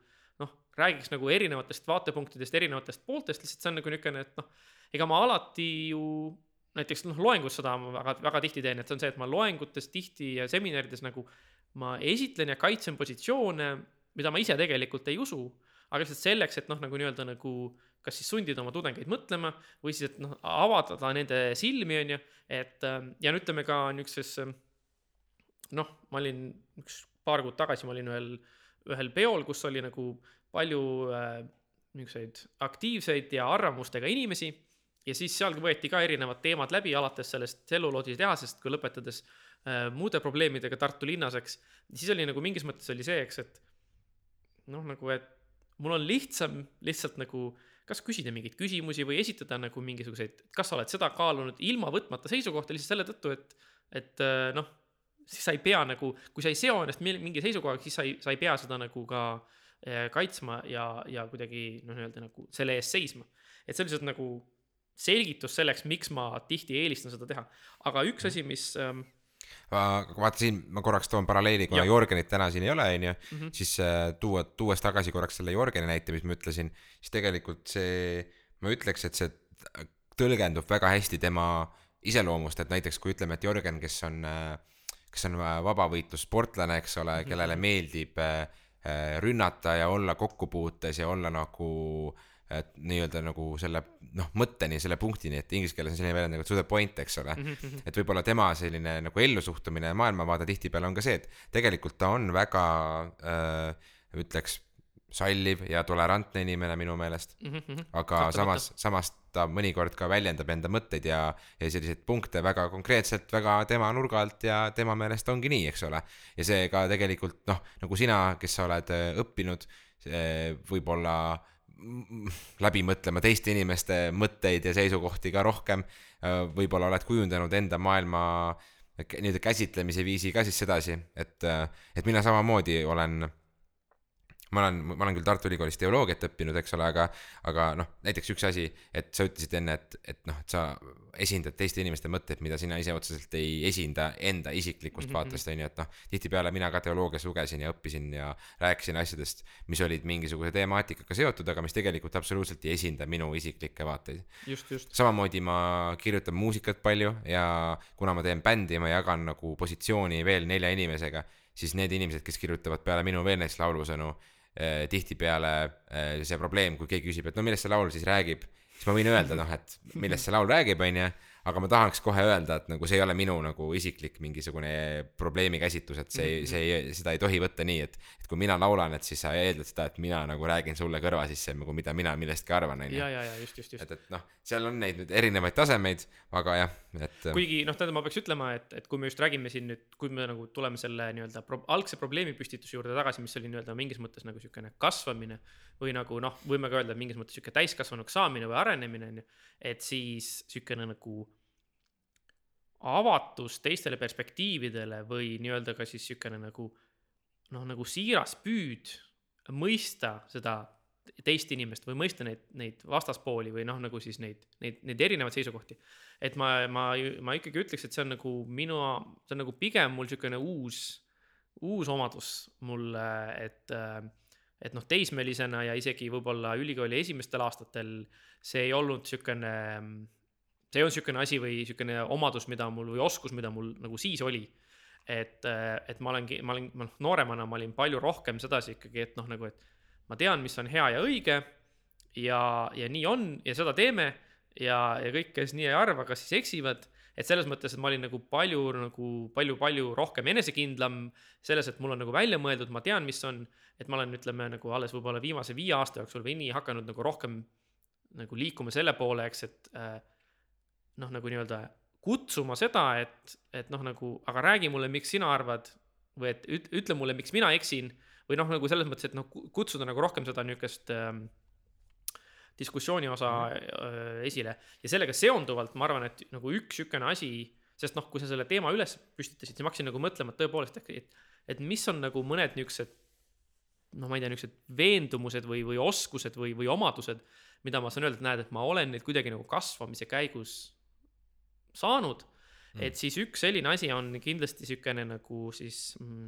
noh, räägiks nagu erinevatest vaatepunktidest, erinevatest pooltest, lihtsalt see on nagu niisugune, et noh, ega ma alati ju näiteks noh, loengus seda ma väga, väga tihti teen, et see on see, et ma loengutes tihti ja seminarides nagu ma esitlen ja kaitsen positsioone, mida ma ise tegelikult ei usu, aga lihtsalt selleks, et noh, nagu nii-öelda nagu kas siis sundida oma tudengeid mõtlema või siis, et noh, avada nende silmi, on ju, et ähm, ja no ütleme ka niisuguses ähm, noh, ma olin üks paar kuud tagasi, ma olin ühel, ühel peol, kus oli nagu palju äh, niisuguseid aktiivseid ja arvamustega inimesi ja siis seal võeti ka erinevad teemad läbi, alates sellest tselluloositehasest kui lõpetades äh, muude probleemidega Tartu linnas, eks. siis oli nagu mingis mõttes oli see, eks, et noh, nagu, et mul on lihtsam lihtsalt nagu kas küsida mingeid küsimusi või esitada nagu mingisuguseid, kas sa oled seda kaalunud ilma võtmata seisukohta lihtsalt selle tõttu, et, et äh, noh, siis sa ei pea nagu, kui sa ei seo ennast mingi seisukohaga, siis sa ei, sa ei pea seda nagu ka äh, kaitsma ja, ja kuidagi noh, nii-öelda nagu selle eest seisma. et see on lihtsalt nagu selgitus selleks, miks ma tihti eelistan seda teha. aga üks asi, mis ähm, vaata siin ma korraks toon paralleeli, kuna. Jorgenit täna siin ei ole, onju, mhm. siis äh, tuua, tuues tagasi korraks selle Jorgeni näite, mis ma ütlesin, siis tegelikult see, ma ütleks, et see tõlgendub väga hästi tema iseloomust, et näiteks kui ütleme, et Jorgen, kes on, äh, kes on äh, vabavõitlussportlane, eks ole, mhm. kellele meeldib rünnata ja olla kokkupuutes ja olla nagu äh, et nii-öelda nagu selle noh, mõtteni, selle punktini, et inglise keeles on selline väljend nagu to the point, eks ole mm. -hmm. et võib-olla tema selline nagu ellusuhtumine ja maailmavaade tihtipeale on ka see, et tegelikult ta on väga äh, ütleks salliv ja tolerantne inimene minu meelest mm. -hmm. aga Kahtlemata. samas, samas ta mõnikord ka väljendab enda mõtteid ja, ja selliseid punkte väga konkreetselt, väga tema nurga alt ja tema meelest ongi nii, eks ole. ja see ka tegelikult noh, nagu sina, kes sa oled äh, õppinud, võib-olla läbi mõtlema teiste inimeste mõtteid ja seisukohti ka rohkem. Võib-olla oled kujundanud enda maailma nii-öelda käsitlemise viisi ka siis sedasi, et, et mina samamoodi olen ma olen, ma olen küll Tartu Ülikoolis teoloogiat õppinud, eks ole, aga, aga noh, näiteks üks asi, et sa ütlesid enne, et, et noh, et sa esindad teiste inimeste mõtteid, mida sina ise otseselt ei esinda enda isiklikust mm -hmm. vaatest, on ju, et noh, tihtipeale mina ka teoloogias lugesin ja õppisin ja rääkisin asjadest, mis olid mingisuguse temaatikaga seotud, aga mis tegelikult absoluutselt ei esinda minu isiklikke vaateid. samamoodi ma kirjutan muusikat palju ja kuna ma teen bändi, ma jagan nagu positsiooni veel nelja inimesega, siis need inimesed, kes kirjutavad peale minu veel näiteks laulusõnu Äh, tihtipeale äh, see probleem, kui keegi küsib, et no millest see laul siis räägib, siis ma võin öelda, noh, et millest see laul räägib, on ju aga ma tahaks kohe öelda, et nagu see ei ole minu nagu isiklik mingisugune probleemi käsitlus, et see, mhm. see ei, seda ei tohi võtta nii, et, et kui mina laulan, et siis sa eeldad seda, et mina nagu räägin sulle kõrva sisse nagu mida mina millestki arvan, on ju. ja, ja, ja just, just, just. et, et noh, seal on neid nüüd erinevaid tasemeid, aga jah, et. kuigi noh, tähendab, ma peaks ütlema, et, et kui me just räägime siin nüüd, kui me nagu tuleme selle nii-öelda pro algse probleemipüstituse juurde tagasi, mis oli nii-öelda mingis mõttes nagu siukene kasvamine või nagu noh, võime ka öelda mingis mõttes sihuke täiskasvanuks saamine või arenemine on ju, et siis siukene nagu avatus teistele perspektiividele või nii-öelda ka siis niisugune nagu noh, nagu siiras püüd mõista seda teist inimest või mõista neid, neid vastaspooli või noh, nagu siis neid, neid, neid erinevaid seisukohti. et ma, ma, ma ikkagi ütleks, et see on nagu minu, see on nagu pigem mul niisugune uus, uus omadus mulle, et et noh, teismelisena ja isegi võib-olla ülikooli esimestel aastatel see ei olnud niisugune see on niisugune asi või niisugune omadus, mida mul või oskus, mida mul nagu siis oli. et, et ma olengi, ma olin, noh, nooremana ma olin palju rohkem sedasi ikkagi, et noh, nagu, et ma tean, mis on hea ja õige ja, ja nii on ja seda teeme ja, ja kõik, kes nii ei arva, kas siis eksivad et selles mõttes, et ma olin nagu palju nagu palju-palju rohkem enesekindlam selles, et mul on nagu välja mõeldud, ma tean, mis on, et ma olen, ütleme nagu alles võib-olla viimase viie aasta jooksul või nii hakanud nagu rohkem nagu liikuma selle poole, eks, et äh, noh, nagu nii-öelda kutsuma seda, et, et noh, nagu, aga räägi mulle, miks sina arvad või et üt, ütle mulle, miks mina eksin. Või noh, nagu selles mõttes, et noh, kutsuda nagu rohkem seda niisugust äh, diskussiooni osa äh, esile. Ja sellega seonduvalt ma arvan, et nagu üks niisugune asi, sest noh, kui sa selle teema üles püstitasid, siis ma hakkasin nagu mõtlema, et tõepoolest, et, et mis on nagu mõned niisugused noh, ma ei tea, niisugused veendumused või, või oskused või, või omadused, mida ma saan öelda, et näed, et ma olen neid kuidagi nagu kasvamise käigus saanud mm.. et siis üks selline asi on kindlasti niisugune nagu siis mm,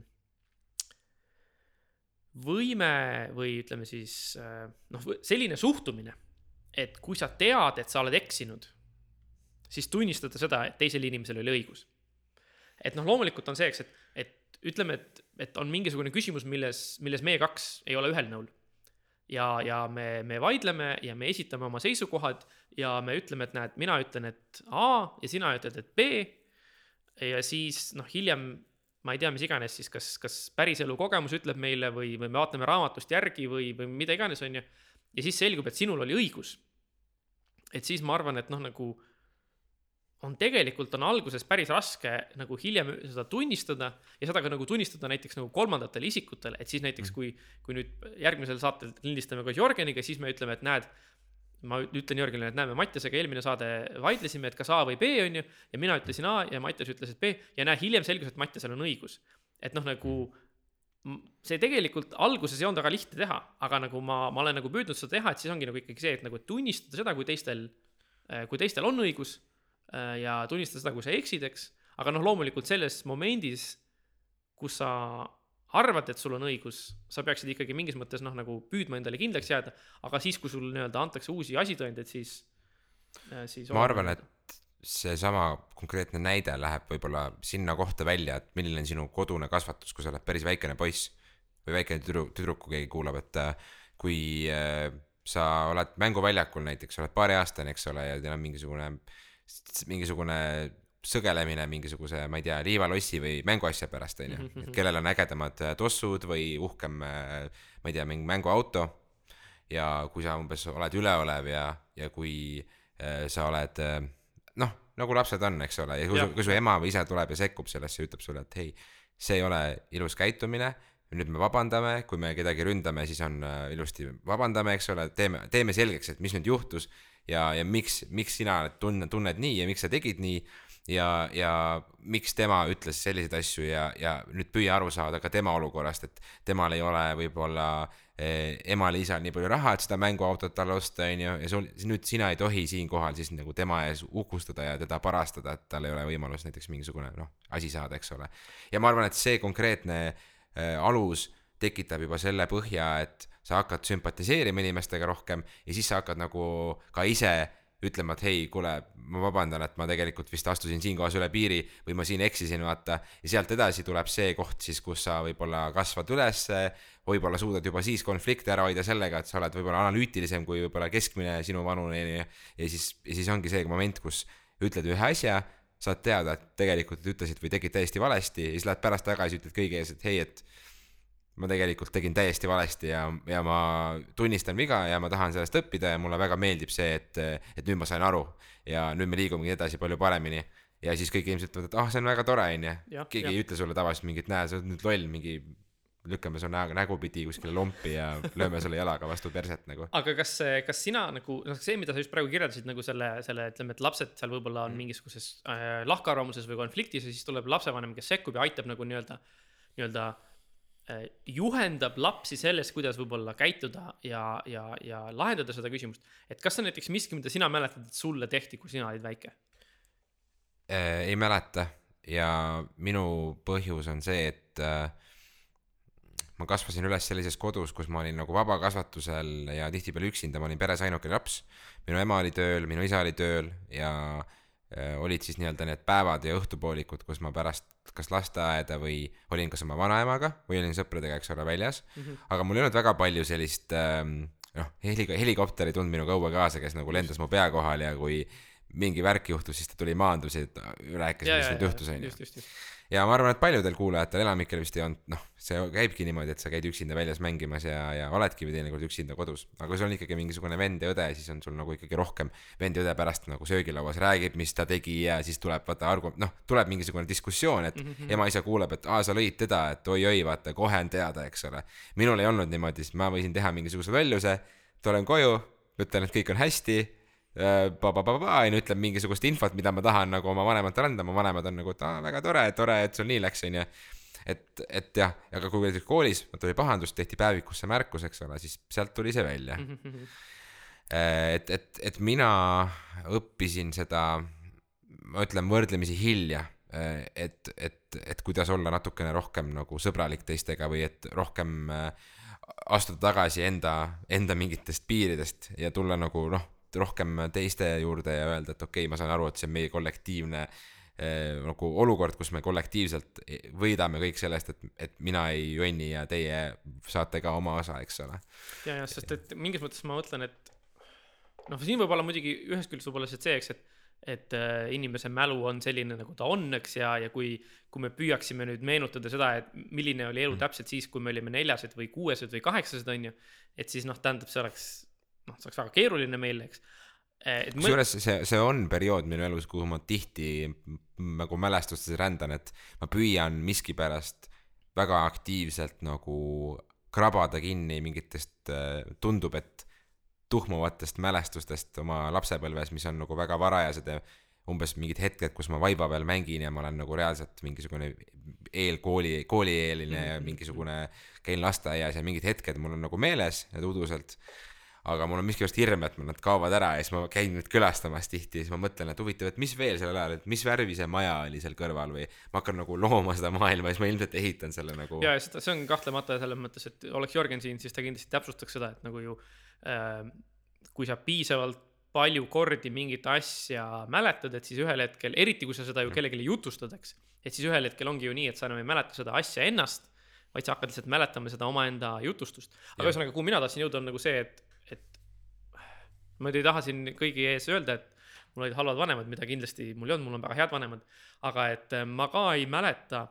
võime või ütleme siis äh, noh, selline suhtumine, et kui sa tead, et sa oled eksinud, siis tunnistada seda, et teisel inimesel oli õigus. et noh, loomulikult on see, eks, et, et ütleme, et, et on mingisugune küsimus, milles, milles meie kaks ei ole ühel nõul. ja, ja me, me vaidleme ja me esitame oma seisukohad ja me ütleme, et näed, mina ütlen, et A ja sina ütled, et B. ja siis noh, hiljem ma ei tea, mis iganes siis, kas, kas päriselu kogemus ütleb meile või, või me vaatame raamatust järgi või, või mida iganes, on ju. ja siis selgub, et sinul oli õigus. et siis ma arvan, et noh, nagu on tegelikult on alguses päris raske nagu hiljem seda tunnistada ja seda ka nagu tunnistada näiteks nagu kolmandatele isikutele, et siis näiteks kui, kui nüüd järgmisel saatel lindistame koos Jörgeniga, siis me ütleme, et näed, ma ütlen Jörgenile, et näe, me Mattiasega eelmine saade vaidlesime, et kas A või B on ju, ja mina ütlesin A ja Mattias ütles, et B ja näe, hiljem selgus, et Mattiasel on õigus. et noh, nagu see tegelikult alguses ei olnud väga lihtne teha, aga nagu ma, ma olen nagu püüdnud seda teha, et siis ongi nagu ikkagi see, et nagu tunnistada seda, kui teistel, kui teistel on õigus ja tunnistada seda, kui sa eksid, eks. aga noh, loomulikult selles momendis, kus sa arvad, et sul on õigus, sa peaksid ikkagi mingis mõttes noh, nagu püüdma endale kindlaks jääda, aga siis, kui sul nii-öelda antakse uusi asitõendeid, siis, siis ma arvan, et seesama konkreetne näide läheb võib-olla sinna kohta välja, et milline on sinu kodune kasvatus, kui sa oled päris väikene poiss või väikene tüdruk, tüdruk, kui keegi kuulab, et äh, kui äh, sa oled mänguväljakul näiteks, oled paariaastane, eks ole, ja teil on mingisugune, mingisugune sõgelemine mingisuguse, ma ei tea, liivalossi või mänguasja pärast, on ju, et kellel on ägedamad äh, tossud või uhkem, ma ei tea, mingi mänguauto. Ja kui sa umbes oled üleolev ja, ja kui äh, sa oled äh, noh, nagu lapsed on, eks ole, ja kui Jah. su, kui su ema või isa tuleb ja sekkub sellesse ja ütleb sulle, et hei, see ei ole ilus käitumine, nüüd me vabandame, kui me kedagi ründame, siis on äh, ilusti vabandame, eks ole, teeme, teeme selgeks, et mis nüüd juhtus ja, ja miks, miks sina tunne, tunned nii ja miks sa tegid nii ja, ja miks tema ütles selliseid asju ja, ja nüüd püüa aru saada ka tema olukorrast, et temal ei ole võib-olla eh, emal-isal nii palju raha, et seda mänguautot talle osta, on ju, ja sul, nüüd sina ei tohi siinkohal siis nagu tema ees uhkustada ja teda parastada, et tal ei ole võimalus näiteks mingisugune noh, asi saada, eks ole. ja ma arvan, et see konkreetne eh, alus tekitab juba selle põhja, et sa hakkad sümpatiseerima inimestega rohkem ja siis sa hakkad nagu ka ise ütlema, et hei, kuule, ma vabandan, et ma tegelikult vist astusin siin kohas üle piiri või ma siin eksisin, vaata. ja sealt edasi tuleb see koht siis, kus sa võib-olla kasvad ülesse, võib-olla suudad juba siis konflikte ära hoida sellega, et sa oled võib-olla analüütilisem kui võib-olla keskmine sinu vanune onju. ja siis, ja siis ongi see moment, kus ütled ühe asja, saad teada, et tegelikult ütlesid või tegid täiesti valesti ja siis lähed pärast tagasi, ütled kõigi ees, et hei, et ma tegelikult tegin täiesti valesti ja, ja ma tunnistan viga ja ma tahan sellest õppida ja mulle väga meeldib see, et, et nüüd ma sain aru ja nüüd me liigumegi edasi palju paremini. ja siis kõik inimesed ütlevad, et ah, see on väga tore, onju. Keegi jah. ei ütle sulle tavaliselt mingit, näe, sa oled nüüd loll, mingi lükkame su näo, nägupidi kuskile lompi ja lööme sulle jalaga vastu perset nagu. aga kas, kas sina nagu, noh, see, mida sa just praegu kirjeldasid nagu selle, selle, ütleme, et lapsed seal võib-olla on mingisuguses äh, lahkarvamuses või konfliktis ja siis tuleb lapsevanem, kes sekkub ja aitab nagu nii-öelda, nii-öelda juhendab lapsi selles, kuidas võib-olla käituda ja, ja, ja lahendada seda küsimust. et kas see on näiteks miski, mida sina mäletad, et sulle tehti, kui sina olid väike? Äh, ei mäleta ja minu põhjus on see, et äh, ma kasvasin üles sellises kodus, kus ma olin nagu vabakasvatusel ja tihtipeale üksinda, ma olin peres ainukene laps. minu ema oli tööl, minu isa oli tööl ja äh, olid siis nii-öelda need päevad ja õhtupoolikud, kus ma pärast kas lasteaeda või olin kas oma vanaemaga või olin sõpradega, eks ole, väljas mm. -hmm. aga mul ei olnud väga palju sellist ähm, noh, heli, helikopter ei tulnud minuga õue kaasa, kes nagu lendas mu pea kohal ja kui mingi värk juhtus, siis ta tuli maandus ja rääkis, mis nüüd juhtus, onju. Ja ma arvan, et paljudel kuulajatel, elanikel vist ei olnud, noh, see käibki niimoodi, et sa käid üksinda väljas mängimas ja, ja oledki teinekord üksinda kodus. aga kui sul on ikkagi mingisugune vend ja õde, siis on sul nagu ikkagi rohkem vend ja õde pärast nagu söögilauas räägib, mis ta tegi ja siis tuleb vaata argu-, noh, tuleb mingisugune diskussioon, et mm -hmm. ema-isa kuuleb, et aa, sa lõid teda, et oi-oi, vaata, kohe on teada, eks ole. minul ei olnud niimoodi, siis ma võisin teha mingisuguse lolluse, tulen koju, ütlen, et kõik on hästi onju, ütlen mingisugust infot, mida ma tahan nagu oma vanematele anda, mu vanemad on nagu, et aa, väga tore, tore, et sul nii läks, onju. et, et jah, aga kui näiteks koolis tuli pahandus, tehti päevikusse märkus, eks ole, siis sealt tuli see välja. et, et, et mina õppisin seda, ma ütlen võrdlemisi hilja, et, et, et kuidas olla natukene rohkem nagu sõbralik teistega või et rohkem äh, astuda tagasi enda, enda mingitest piiridest ja tulla nagu noh, rohkem teiste juurde ja öelda, et okei okay,, ma saan aru, et see on meie kollektiivne äh, nagu olukord, kus me kollektiivselt võidame kõik sellest, et, et mina ei jonni ja teie saate ka oma osa, eks ole. ja, ja sest et mingis mõttes ma mõtlen, et noh, siin võib olla muidugi ühest küljest võib-olla see, eks, et et äh, inimese mälu on selline, nagu ta on, eks, ja, ja kui, kui me püüaksime nüüd meenutada seda, et milline oli elu mm. täpselt siis, kui me olime neljased või kuuesed või kaheksased, on ju, et siis noh, tähendab, see oleks, noh, see oleks väga keeruline meil, eks kusjuures see, see on periood minu elus, kuhu ma tihti nagu mälestustes rändan, et ma püüan miskipärast väga aktiivselt nagu krabada kinni mingitest, tundub, et tuhmuvatest mälestustest oma lapsepõlves, mis on nagu väga varajased ja umbes mingid hetked, kus ma vaiba peal mängin ja ma olen nagu reaalselt mingisugune eelkooli, koolieeline ja mhm. mingisugune, käin lasteaias ja mingid hetked mul on nagu meeles, need uduselt aga mul on miskipärast hirm, et nad kaovad ära ja siis ma käin nüüd külastamas tihti ja siis ma mõtlen, et huvitav, et mis veel sellel ajal, et mis värvi see maja oli seal kõrval või ma hakkan nagu looma seda maailma ja siis ma ilmselt ehitan selle nagu. ja, ja seda, see on kahtlemata selles mõttes, et oleks Jörgen siin, siis ta kindlasti täpsustaks seda, et nagu ju äh, kui sa piisavalt palju kordi mingit asja mäletad, et siis ühel hetkel, eriti kui sa seda ju mm. kellelegi jutustad, eks, et siis ühel hetkel ongi ju nii, et sa enam ei mäleta seda asja ennast, vaid sa hakkad lihtsalt mäletama seda omaenda jutustust. aga ühesõnaga, kuhu mina tahtsin jõuda, on nagu see, et ma ei taha siin kõigi ees öelda, et mul olid halvad vanemad, mida kindlasti mul ei olnud, mul on väga head vanemad, aga et äh, ma ka ei mäleta,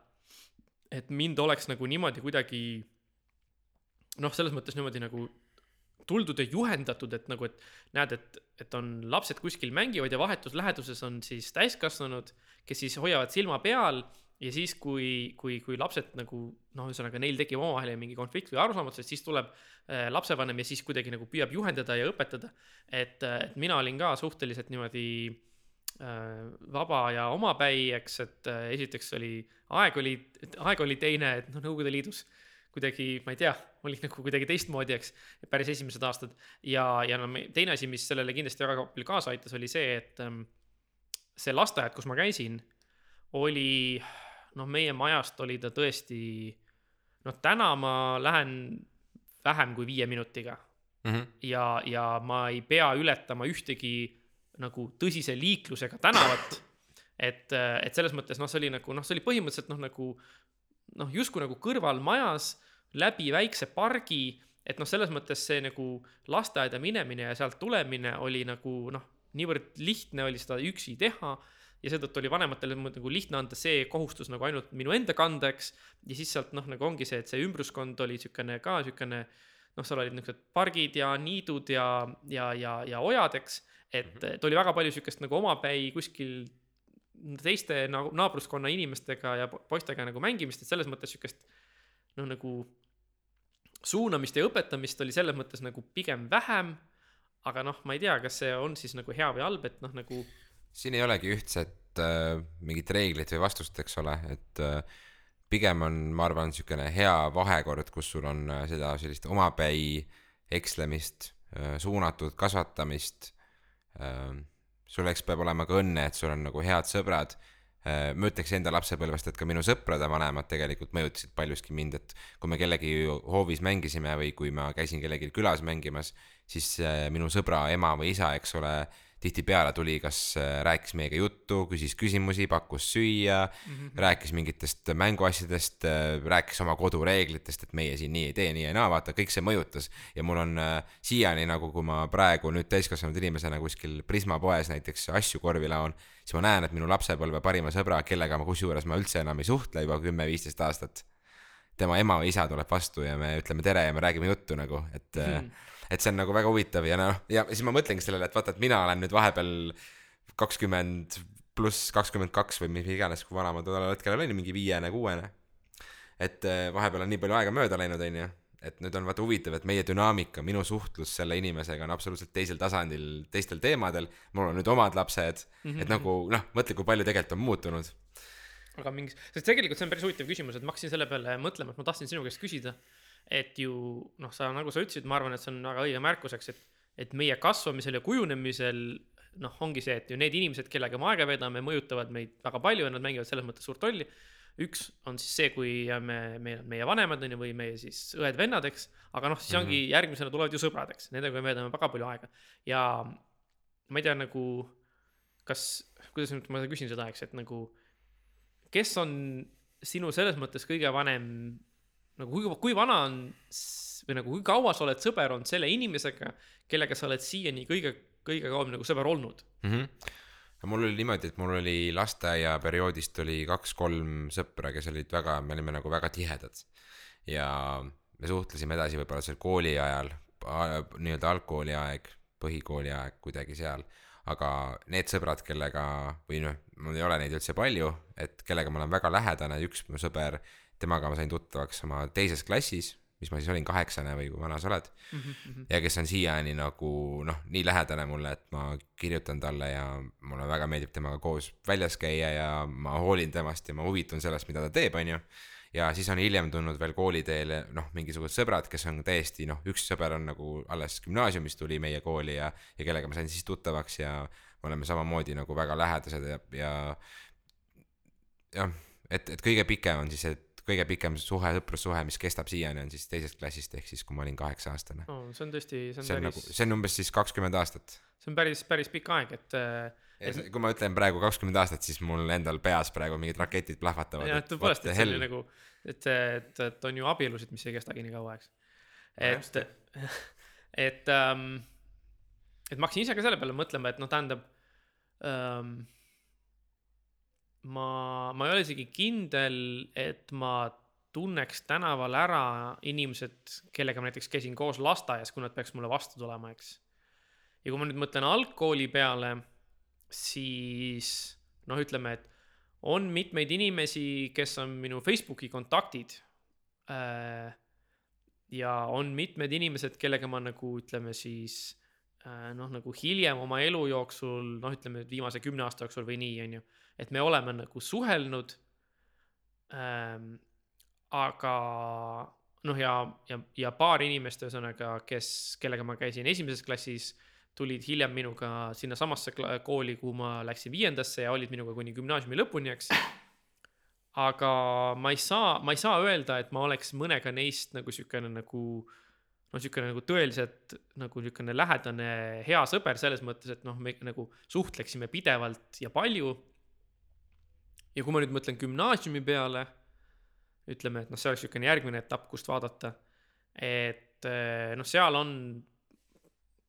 et mind oleks nagu niimoodi kuidagi noh, selles mõttes niimoodi nagu tuldud ja juhendatud, et nagu, et näed, et, et on lapsed kuskil mängivad ja vahetus läheduses on siis täiskasvanud, kes siis hoiavad silma peal ja siis, kui, kui, kui lapsed nagu noh, ühesõnaga neil tekib omavahel mingi konflikt või arusaamatus, siis tuleb äh, lapsevanem ja siis kuidagi nagu püüab juhendada ja õpetada. et, äh, et mina olin ka suhteliselt niimoodi äh, vaba ja omapäi, eks, et äh, esiteks oli, aeg oli, aeg oli teine, et noh, Nõukogude Liidus kuidagi, ma ei tea, oli nagu kuidagi teistmoodi, eks, päris esimesed aastad. ja, ja no teine asi, mis sellele kindlasti väga palju kaasa aitas, oli see, et ähm, see lasteaed, kus ma käisin, oli noh, meie majast oli ta tõesti, noh, täna ma lähen vähem kui viie minutiga mm. -hmm. ja, ja ma ei pea ületama ühtegi nagu tõsise liiklusega tänavat. et, et selles mõttes noh, see oli nagu noh, see oli põhimõtteliselt noh, nagu noh, justkui nagu kõrvalmajas läbi väikse pargi, et noh, selles mõttes see nagu lasteaeda minemine ja sealt tulemine oli nagu noh, niivõrd lihtne oli seda üksi teha ja seetõttu oli vanematel nagu lihtne anda see kohustus nagu ainult minu enda kanda, eks. ja siis sealt noh, nagu ongi see, et see ümbruskond oli siukene ka siukene noh, seal olid niisugused pargid ja niidud ja, ja, ja, ja ojad, eks. et, mhm. et oli väga palju siukest nagu omapäi kuskil teiste nagu naabruskonna inimestega ja poistega nagu mängimist, et selles mõttes siukest noh, nagu suunamist ja õpetamist oli selles mõttes nagu pigem vähem. aga noh, ma ei tea, kas see on siis nagu hea või halb, et noh, nagu siin ei olegi ühtset äh, mingit reeglit või vastust, eks ole, et äh, pigem on, ma arvan, niisugune hea vahekord, kus sul on äh, seda sellist omapäi ekslemist äh,, suunatud kasvatamist äh,. sul eks peab olema ka õnne, et sul on nagu head sõbrad äh,. ma ütleks enda lapsepõlvest, et ka minu sõprade vanemad tegelikult mõjutasid paljuski mind, et kui me kellegi hoovis mängisime või kui ma käisin kellelgi külas mängimas, siis äh, minu sõbra ema või isa, eks ole tihtipeale tuli, kas äh, rääkis meiega juttu, küsis küsimusi, pakkus süüa mm, -hmm. rääkis mingitest mänguasjadest, äh, rääkis oma kodureeglitest, et meie siin nii ei tee, nii ja naa, vaata, kõik see mõjutas. ja mul on äh, siiani nagu, kui ma praegu nüüd täiskasvanud inimesena kuskil Prisma poes näiteks asju korvi laon, siis ma näen, et minu lapsepõlve parima sõbra, kellega ma kusjuures ma üldse enam ei suhtle juba kümme-viisteist aastat, tema ema või isa tuleb vastu ja me ütleme tere ja me räägime juttu nagu, et mm. -hmm et see on nagu väga huvitav ja noh, ja siis ma mõtlengi sellele, et vaata, et mina olen nüüd vahepeal kakskümmend pluss kakskümmend kaks või mis iganes, kui vana ma tollel hetkel olin, mingi viiene, kuuene. et äh, vahepeal on nii palju aega mööda läinud, onju et nüüd on vaata huvitav, et meie dünaamika, minu suhtlus selle inimesega on absoluutselt teisel tasandil, teistel teemadel. mul on nüüd omad lapsed mm, -hmm. et nagu noh, mõtle, kui palju tegelikult on muutunud. aga mingis, sest tegelikult see on päris huvitav küsimus, et ma hakkasin selle peale mõtlema, et ma tahtsin sinu käest küsida et ju noh, sa nagu sa ütlesid, ma arvan, et see on väga õige märkuseks, et, et meie kasvamisel ja kujunemisel noh, ongi see, et ju need inimesed, kellega me aega veedame, mõjutavad meid väga palju ja nad mängivad selles mõttes suurt rolli. üks on siis see, kui me, meil on meie vanemad on ju, või meie siis õed-vennad, eks, aga noh, siis mm -hmm. ongi järgmisena tulevad ju sõbrad, eks, nendega me veedame väga palju aega ja ma ei tea, nagu kas, kuidas nüüd ma küsin seda, eks, et nagu, kes on sinu selles mõttes kõige vanem, nagu kui, kui vana on või nagu kui kaua sa oled sõber olnud selle inimesega, kellega sa oled siiani kõige, kõige kauem nagu sõber olnud? mm. -hmm. mul oli niimoodi, et mul oli lasteaiaperioodist oli kaks-kolm sõpra, kes olid väga, me olime nagu väga tihedad. ja me suhtlesime edasi võib-olla seal kooli ajal, nii-öelda algkooliaeg, põhikooliaeg kuidagi seal. aga need sõbrad, kellega või noh, mul ei ole neid üldse palju, et kellega ma olen väga lähedane, üks mu sõber, temaga ma sain tuttavaks oma teises klassis, mis ma siis olin, kaheksane või kui vana sa oled ja kes on siiani nagu noh, nii lähedane mulle, et ma kirjutan talle ja mulle väga meeldib temaga koos väljas käia ja ma hoolin temast ja ma huvitun sellest, mida ta teeb, onju. ja siis on hiljem tulnud veel kooliteele noh, mingisugused sõbrad, kes on täiesti noh, üks sõber on nagu alles gümnaasiumis tuli meie kooli ja, ja kellega ma sain siis tuttavaks ja me oleme samamoodi nagu väga lähedased ja, ja jah, et, et kõige pikem on siis, et kõige pikem suhe, sõprussuhe, mis kestab siiani, on siis teisest klassist ehk siis, kui ma olin kaheksa aastane no,. see on tõesti, see on see on päris nagu, see on umbes siis kakskümmend aastat. see on päris, päris pikk aeg, et äh, ja kui ma ütlen praegu kakskümmend aastat, siis mul endal peas praegu mingid raketid plahvatavad. jah, tõepoolest, et see oli nagu, et, et, et on ju abielusid, mis ei kestagi nii kaua, eks. et, et ähm,, et ma hakkasin ise ka selle peale mõtlema, et noh, tähendab ähm,. ma, ma ei ole isegi kindel, et ma tunneks tänaval ära inimesed, kellega ma näiteks käisin koos lasteaias, kui nad peaks mulle vastu tulema, eks. ja kui ma nüüd mõtlen algkooli peale, siis noh, ütleme, et on mitmeid inimesi, kes on minu Facebooki kontaktid. ja on mitmed inimesed, kellega ma nagu ütleme siis äh, noh, nagu hiljem oma elu jooksul, noh, ütleme viimase kümne aasta jooksul või nii, on ju, et me oleme nagu suhelnud ähm,. aga noh, ja, ja, ja paar inimest, ühesõnaga, kes, kellega ma käisin esimeses klassis, tulid hiljem minuga sinnasamasse kooli, kuhu ma läksin viiendasse ja olid minuga kuni gümnaasiumi lõpuni, eks. aga ma ei saa, ma ei saa öelda, et ma oleks mõnega neist nagu siukene nagu noh, siukene nagu tõeliselt nagu niisugune lähedane hea sõber selles mõttes, et noh, me nagu suhtleksime pidevalt ja palju. Ja kui ma nüüd mõtlen gümnaasiumi peale, ütleme, et noh, see oleks niisugune järgmine etapp, kust vaadata. et eh, noh, seal on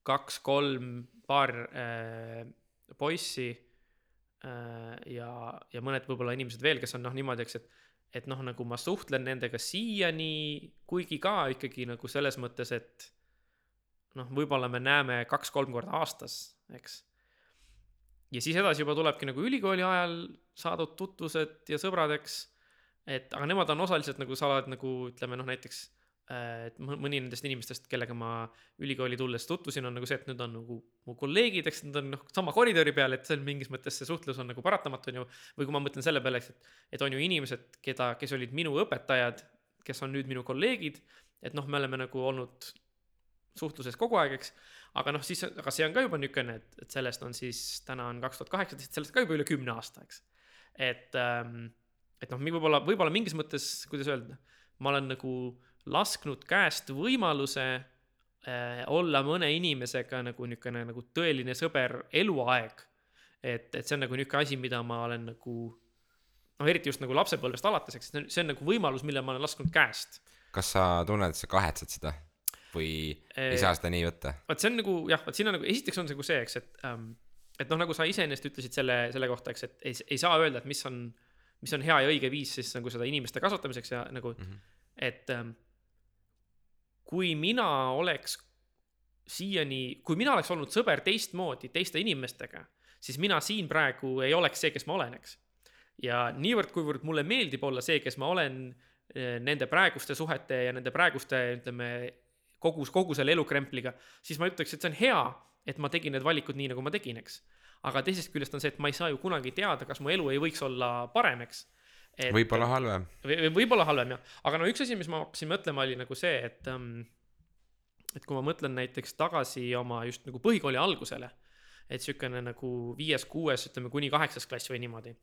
kaks-kolm paar äh, poissi äh, ja, ja mõned võib-olla inimesed veel, kes on noh, niimoodi, eks, et et noh, nagu ma suhtlen nendega siiani, kuigi ka ikkagi nagu selles mõttes, et noh, võib-olla me näeme kaks-kolm korda aastas, eks. ja siis edasi juba tulebki nagu ülikooli ajal saadud tutvused ja sõbrad, eks. et aga nemad on osaliselt nagu sa oled nagu ütleme noh, näiteks et mõ- mõni nendest inimestest, kellega ma ülikooli tulles tutvusin, on nagu see, et nüüd on nagu mu kolleegid, eks nad on noh, sama koridori peal, et on mingis mõttes see suhtlus on nagu paratamatu, on ju. või kui ma mõtlen selle peale, et, et on ju inimesed, keda, kes olid minu õpetajad, kes on nüüd minu kolleegid, et noh, me oleme nagu olnud suhtluses kogu aeg, eks. aga noh, siis, aga see on ka juba niisugune, et, et sellest on siis, täna on kaks tuhat kaheksateist, sellest ka juba üle kümne aasta, eks. Et ähm,, et noh, võib-olla, võib-olla mingis mõttes, kuidas öelda, ma olen nagu lasknud käest võimaluse äh, olla mõne inimesega nagu niisugune nagu tõeline sõber eluaeg. et, et see on nagu niisugune asi, mida ma olen nagu noh, eriti just nagu lapsepõlvest alates, eks see on, see on nagu võimalus, mille ma olen lasknud käest. kas sa tunned, et sa kahetsed seda või ei Eh, saa seda nii võtta? vot see on nagu jah, vot siin on nagu esiteks on see nagu see, eks, et ähm, et noh, nagu sa iseenesest ütlesid selle, selle kohta, eks, et ei, ei saa öelda, et mis on, mis on hea ja õige viis siis nagu seda inimeste kasvatamiseks ja nagu mm, -hmm. et ähm, kui mina oleks siiani, kui mina oleks olnud sõber teistmoodi teiste inimestega, siis mina siin praegu ei oleks see, kes ma olen, eks. ja niivõrd, kuivõrd mulle meeldib olla see, kes ma olen eh, nende praeguste suhete ja nende praeguste, ütleme, kogu, kogu selle elukrempliga, siis ma ütleks, et see on hea, et ma tegin need valikud nii, nagu ma tegin, eks. aga teisest küljest on see, et ma ei saa ju kunagi teada, kas mu elu ei võiks olla parem, eks. võib-olla halvem. või, või võib-olla halvem jah, aga no üks asi, mis ma hakkasin mõtlema, oli nagu see, et ähm, et kui ma mõtlen näiteks tagasi oma just nagu põhikooli algusele, et niisugune nagu viies-kuues, ütleme kuni kaheksas klass või niimoodi.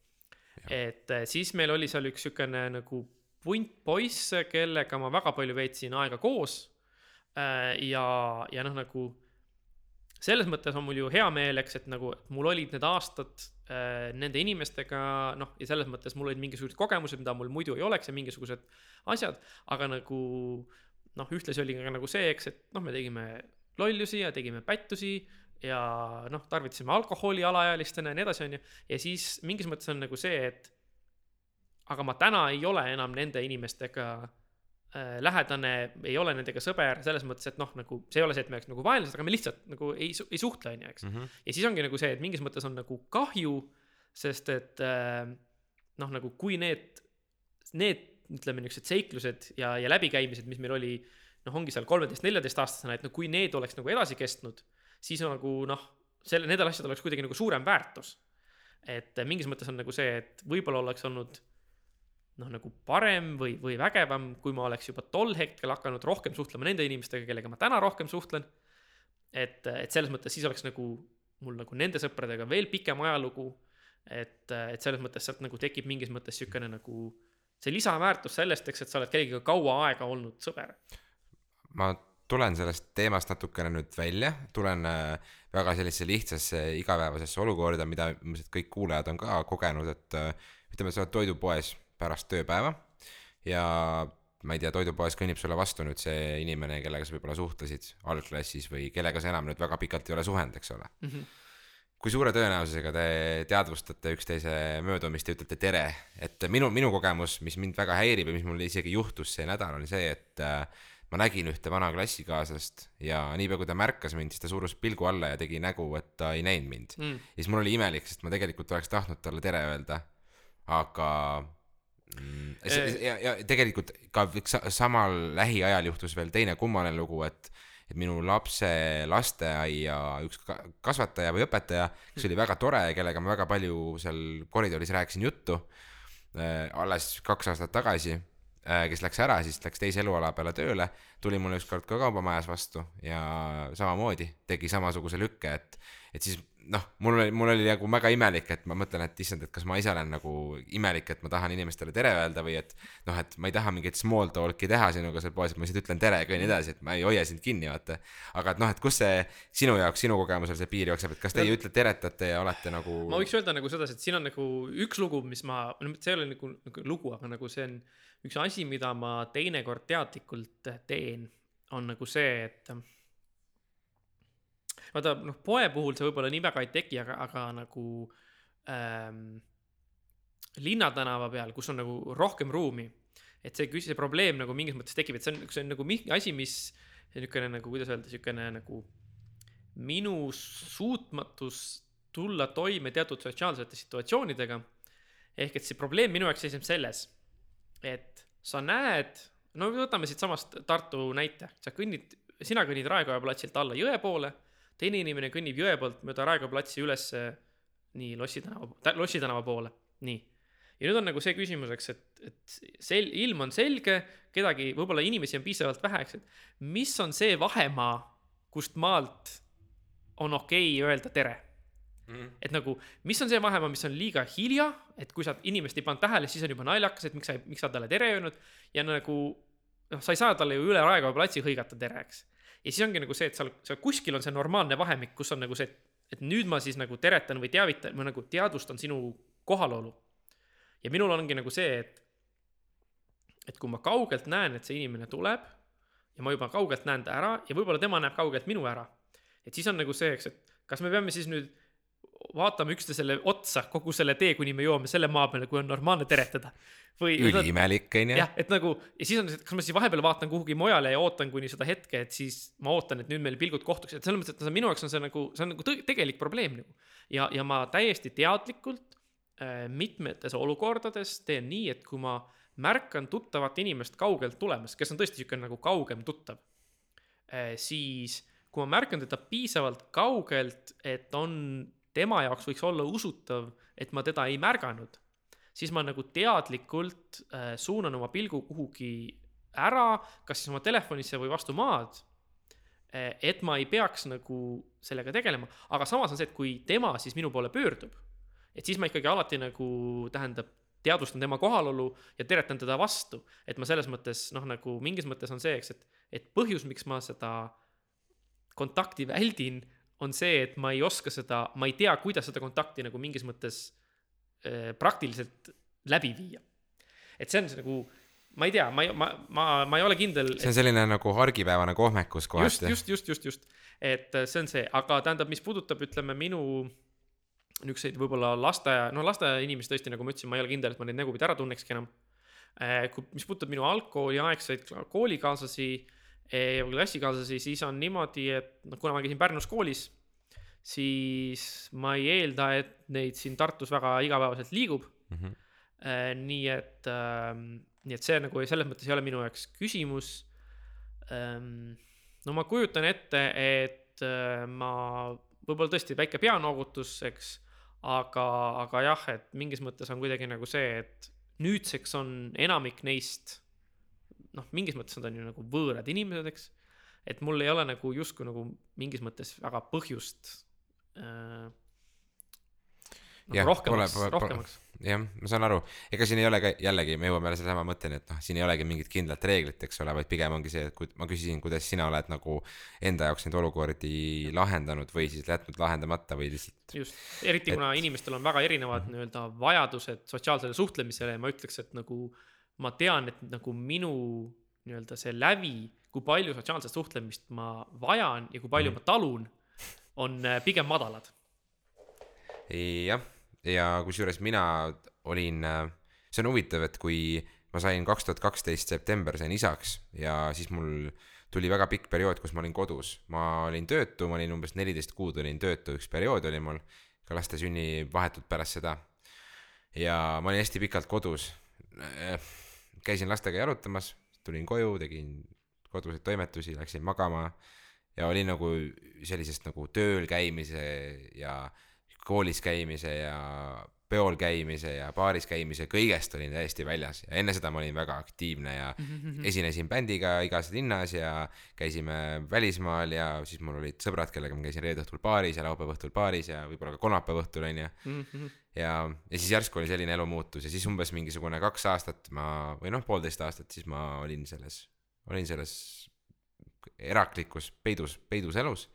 et äh, siis meil oli seal üks niisugune nagu punt poisse, kellega ma väga palju veetsin aega koos. ja, ja noh, nagu selles mõttes on mul ju hea meel, eks, et nagu et mul olid need aastad äh, nende inimestega, noh, ja selles mõttes mul olid mingisugused kogemused, mida mul muidu ei oleks ja mingisugused asjad, aga nagu noh, ühtlasi oli ka nagu see, eks, et noh, me tegime lollusi ja tegime pättusi ja noh, tarvitasime alkoholi alaealistena ja nii edasi, onju. ja siis mingis mõttes on nagu see, et aga ma täna ei ole enam nende inimestega lähedane, ei ole nendega sõber, selles mõttes, et noh, nagu see ei ole see, et me oleks nagu vaenlased, aga me lihtsalt nagu ei, ei suhtle, onju, eks mm. -hmm. ja siis ongi nagu see, et mingis mõttes on nagu kahju, sest et äh, noh, nagu kui need, need ütleme, niisugused seiklused ja, ja läbikäimised, mis meil oli, noh, ongi seal kolmeteist, neljateist aastasena, et no kui need oleks nagu edasi kestnud, siis on nagu noh, selle, nendel asjadel oleks kuidagi nagu suurem väärtus. et mingis mõttes on nagu see, et võib-olla oleks olnud noh, nagu parem või, või vägevam, kui ma oleks juba tol hetkel hakanud rohkem suhtlema nende inimestega, kellega ma täna rohkem suhtlen. et, et selles mõttes siis oleks nagu mul nagu nende sõpradega veel pikem ajalugu. et, et selles mõttes sealt nagu tekib mingis mõttes niisugune nagu see lisaväärtus sellest, eks, et sa oled kellegagi kaua aega olnud sõber. ma tulen sellest teemast natukene nüüd välja, tulen äh, väga sellisesse lihtsasse igapäevasesse olukorda, mida ilmselt kõik kuulajad on ka kogenud, et äh, ütleme, sa oled toidupoes pärast tööpäeva ja ma ei tea, toidupoes kõnnib sulle vastu nüüd see inimene, kellega sa võib-olla suhtlesid algklassis või kellega sa enam nüüd väga pikalt ei ole suhelnud, eks ole mm. -hmm. kui suure tõenäosusega te teadvustate üksteise möödumist ja ütlete tere, et minu, minu kogemus, mis mind väga häirib ja mis mul isegi juhtus see nädal, oli see, et äh, ma nägin ühte vana klassikaaslast ja niipea kui ta märkas mind, siis ta surus pilgu alla ja tegi nägu, et ta ei näinud mind mm.. ja siis mul oli imelik, sest ma tegelikult oleks tahtnud talle tere öelda, aga. Ja, ja tegelikult ka samal lähiajal juhtus veel teine kummaline lugu, et, et minu lapse lasteaia üks kasvataja või õpetaja, kes oli väga tore ja kellega ma väga palju seal koridoris rääkisin juttu äh,, alles kaks aastat tagasi äh,, kes läks ära, siis läks teise eluala peale tööle, tuli mulle ükskord ka kaubamajas vastu ja samamoodi tegi samasuguse lükke, et, et siis noh, mul oli, mul oli nagu väga imelik, et ma mõtlen, et issand, et kas ma ise olen nagu imelik, et ma tahan inimestele tere öelda või et noh, et ma ei taha mingit small talk'i teha sinuga seal poes, et ma lihtsalt ütlen tere ja kõnnin edasi, et ma ei hoia sind kinni, vaata. aga et noh, et kus see sinu jaoks, sinu kogemusel see piir jookseb, et kas teie ütlete teretate ja olete nagu. ma võiks öelda nagu sedasi, et siin on nagu üks lugu, mis ma, no see ei ole nagu, nagu lugu, aga nagu see on üks asi, mida ma teinekord teadlikult teen, on nagu see, et vaata noh, poe puhul see võib-olla nii väga ei teki, aga, aga nagu ähm, linnatänava peal, kus on nagu rohkem ruumi. et see, see probleem nagu mingis mõttes tekib, et see on, see on nagu asi, mis niisugune nagu, kuidas öelda, niisugune nagu minu suutmatus tulla toime teatud sotsiaalsete situatsioonidega. ehk et see probleem minu jaoks seisneb selles, et sa näed, no võtame siitsamast Tartu näite, sa kõnnid, sina kõnnid Raekoja platsilt alla jõe poole teine inimene kõnnib jõe poolt mööda Raekoja platsi üles nii Lossi tänava, Lossi tänava poole, nii. ja nüüd on nagu see küsimus, eks, et, et sel-, ilm on selge, kedagi, võib-olla inimesi on piisavalt vähe, eks, et mis on see vahemaa, kust maalt on okei okay öelda tere Mm -hmm. et nagu, mis on see vahemaa, mis on liiga hilja, et kui sa inimest ei pannud tähele, siis on juba naljakas, et miks sa, miks sa talle tere öelnud ja nagu noh, sa ei saa talle ju üle Raekoja platsi hõigata tere, eks ja siis ongi nagu see, et seal, seal kuskil on see normaalne vahemik, kus on nagu see, et nüüd ma siis nagu teretan või teavitan või nagu teadvustan sinu kohalolu. ja minul ongi nagu see, et, et kui ma kaugelt näen, et see inimene tuleb ja ma juba kaugelt näen ta ära ja võib-olla tema näeb kaugelt minu ära, et siis on nagu see, eks, et kas me peame siis nüüd vaatame üksteisele otsa kogu selle tee, kuni me jõuame selle maa peale, kui on normaalne teretada. üliimelik, onju. jah, et nagu ja siis on see, et kas ma siis vahepeal vaatan kuhugi mujale ja ootan kuni seda hetke, et siis ma ootan, et nüüd meil pilgud kohtuks, et selles mõttes, et minu jaoks on see nagu, see on nagu tegelik probleem nagu. ja, ja ma täiesti teadlikult äh, mitmetes olukordades teen nii, et kui ma märkan tuttavat inimest kaugelt tulemas, kes on tõesti niisugune nagu kaugem tuttav äh,, siis kui ma märkan teda piisavalt kaugelt, et on tema jaoks võiks olla usutav, et ma teda ei märganud, siis ma nagu teadlikult äh, suunan oma pilgu kuhugi ära, kas siis oma telefonisse või vastu maad äh,. et ma ei peaks nagu sellega tegelema, aga samas on see, et kui tema siis minu poole pöördub, et siis ma ikkagi alati nagu tähendab, teadvustan tema kohalolu ja teretan teda vastu, et ma selles mõttes noh, nagu mingis mõttes on see, eks, et, et põhjus, miks ma seda kontakti väldin on see, et ma ei oska seda, ma ei tea, kuidas seda kontakti nagu mingis mõttes äh, praktiliselt läbi viia. et see on see nagu, ma ei tea, ma ma, ma, ma ei ole kindel. see on selline nagu argipäevane kohmekus just, kohati. just, just, just, just, et äh, see on see, aga tähendab, mis puudutab, ütleme minu niisuguseid võib-olla lasteaia, no lasteaia inimesi tõesti, nagu ma ütlesin, ma ei ole kindel, et ma neid nägupidi ära tunnekski enam. kui, mis puudutab minu algkooliaegseid koolikaaslasi eh, või klassikaaslasi, siis on niimoodi, et noh, kuna ma käisin Pärnus koolis, siis ma ei eelda, et neid siin Tartus väga igapäevaselt liigub. Mhm. nii et äh,, nii et see nagu selles mõttes ei ole minu jaoks küsimus ähm,. no ma kujutan ette, et äh, ma võib-olla tõesti väike peanoogutus, eks, aga, aga jah, et mingis mõttes on kuidagi nagu see, et nüüdseks on enamik neist noh, mingis mõttes nad on ju nagu võõrad inimesed, eks. et mul ei ole nagu justkui nagu mingis mõttes väga põhjust äh, Jah, nagu rohkemaks pole-, pole- rohkemaks. jah, ma saan aru, ega siin ei ole ka jällegi, me jõuame jälle sellesama mõtteni, et noh, siin ei olegi mingit kindlat reeglit, eks ole, vaid pigem ongi see, et kui ma küsisin, kuidas sina oled nagu enda jaoks neid olukordi lahendanud või siis jätnud lahendamata või lihtsalt just, eriti Et- kuna inimestel on väga erinevad nii-öelda vajadused sotsiaalsele suhtlemisele ja ma ütleks, et nagu ma tean, et nagu minu nii-öelda see lävi, kui palju sotsiaalset suhtlemist ma vajan ja kui palju Mhm. ma talun, on äh, pigem madalad. jah, ja kusjuures mina olin, see on huvitav, et kui ma sain kaks tuhat kaksteist september sain isaks ja siis mul tuli väga pikk periood, kus ma olin kodus, ma olin töötu, ma olin umbes neliteist kuud olin töötu, üks periood oli mul ka laste sünni vahetult pärast seda. ja ma olin hästi pikalt kodus. Käisin lastega jalutamas, tulin koju, tegin koduseid toimetusi, läksin magama ja olin nagu sellisest nagu tööl käimise ja koolis käimise ja peol käimise ja baaris käimise, kõigest olin täiesti väljas ja enne seda ma olin väga aktiivne ja esinesin bändiga igas linnas ja käisime välismaal ja siis mul olid sõbrad, kellega ma käisin reede õhtul baaris ja laupäeva õhtul baaris ja võib-olla ka kolmapäeva õhtul onju. ja, ja siis järsku oli selline elumuutus ja siis umbes mingisugune kaks aastat ma või noh, poolteist aastat, siis ma olin selles, olin selles eraklikus peidus, peidus elus.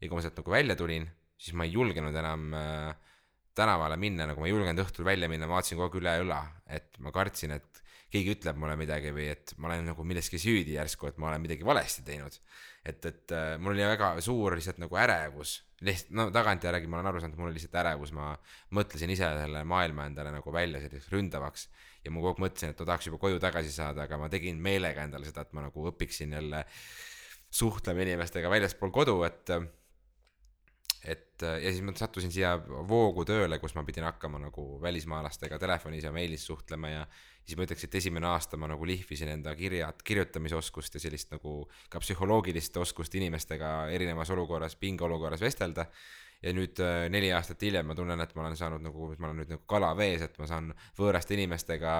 ja kui ma sealt nagu välja tulin, siis ma ei julgenud enam äh, tänavale minna, nagu ma ei julgenud õhtul välja minna, ma vaatasin kogu aeg üle õla, et ma kartsin, et keegi ütleb mulle midagi või et ma olen nagu milleski süüdi järsku, et ma olen midagi valesti teinud. et, et äh, mul oli väga suur lihtsalt nagu ärevus, lihtsalt no tagantjärgi ma olen aru saanud, et mul oli lihtsalt ärevus, ma mõtlesin ise selle maailma endale nagu välja selliseks ründavaks. Ja ma kogu aeg mõtlesin, et ma tahaks juba koju tagasi saada, aga ma tegin meelega endale seda, et ma nagu õpiksin jälle suhtlema inimestega väljaspool kodu, et et ja siis ma sattusin siia voogu tööle, kus ma pidin hakkama nagu välismaalastega telefonis ja meilis suhtlema ja siis ma ütleks, et esimene aasta ma nagu lihvisin enda kirjad, kirjutamisoskust ja sellist nagu ka psühholoogilist oskust inimestega erinevas olukorras, pingeolukorras vestelda. Ja nüüd äh, neli aastat hiljem ma tunnen, et ma olen saanud nagu, ma olen nüüd nagu kala vees, et ma saan võõraste inimestega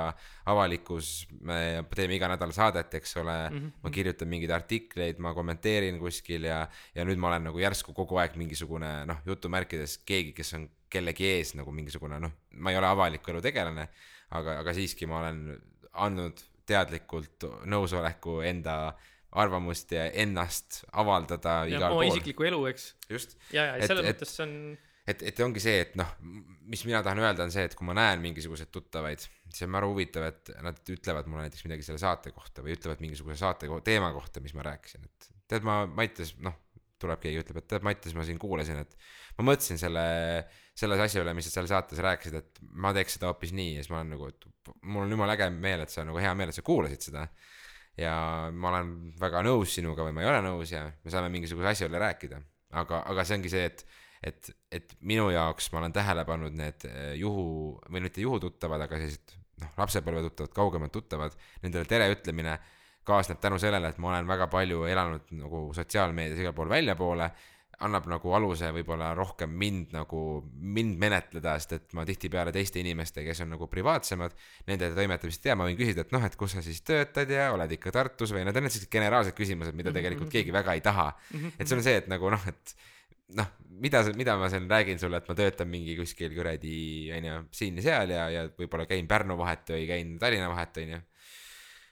avalikus, me teeme iga nädal saadet, eks ole mm, -hmm. ma kirjutan mingeid artikleid, ma kommenteerin kuskil ja ja nüüd ma olen nagu järsku kogu aeg mingisugune noh, jutumärkides keegi, kes on kellegi ees nagu mingisugune noh, ma ei ole avaliku elu tegelane, aga, aga siiski ma olen andnud teadlikult nõusoleku enda arvamust ja ennast avaldada ja igal oma pool. isiklikku elu, eks. just, ja, ja Et- selles mõttes see on, et, et ongi see, et noh, mis mina tahan öelda, on see, et kui ma näen mingisuguseid tuttavaid, see on väga huvitav, et nad ütlevad mulle näiteks midagi selle saate kohta või ütlevad mingisuguse saate ko- teema kohta, mis ma rääkisin, et tead, ma Mattias, noh, tuleb keegi, ütleb, et tead, Mattias, ma siin kuulasin, et ma mõtlesin selle, selle asja üle, mis sa seal saates rääkisid, et ma teeks seda hoopis nii ja siis ma olen nagu, et mul on jumala äge meel, et sa nagu hea meel, et sa kuulasid seda ja ma olen väga nõus sinuga või ma ei ole nõus ja me saame mingisuguse asja üle rääkida. aga, aga see ongi see, et, et, et minu jaoks ma olen tähele pannud need eh, juhu või mitte juhututtavad, aga sellised noh, lapsepõlvetuttavad, kaugemad tuttavad, nendele tere ütlemine kaasneb tänu sellele, et ma olen väga palju elanud nagu sotsiaalmeedias igal pool väljapoole annab nagu aluse võib-olla rohkem mind nagu, mind menetleda, sest et ma tihtipeale teiste inimeste, kes on nagu privaatsemad, nende toimetamist tea, ma võin küsida, et noh, et kus sa siis töötad ja oled ikka Tartus või need on need sellised generaalsed küsimused, mida tegelikult keegi väga ei taha. et see on see, et nagu noh, et noh, mida, mida ma siin räägin sulle, et ma töötan mingi kuskil kuradi onju siin ja seal ja, ja võib-olla käin Pärnu vahet või käin Tallinna vahet onju.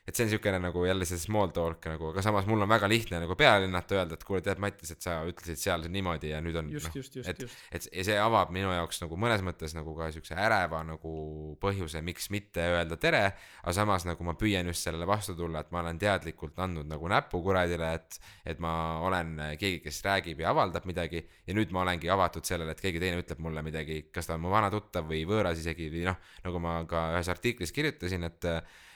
Et see on niisugune nagu jälle see small talk nagu, aga samas mul on väga lihtne nagu peale lennata, öelda, et kuule, tead, Mattias, et sa ütlesid seal niimoodi ja nüüd on just noh, just just et- et ja see avab minu jaoks nagu mõnes mõttes nagu ka siukse äreva nagu põhjuse, miks mitte öelda tere, aga samas nagu ma püüan just sellele vastu tulla, et ma olen teadlikult andnud nagu näpu kuradile, et et ma olen keegi, kes räägib ja avaldab midagi ja nüüd ma olengi avatud sellele, et keegi teine ütleb mulle midagi, kas ta on mu vana tuttav või võõras isegi või noh, nagu ma ka ühes artiklis kirjutasin, et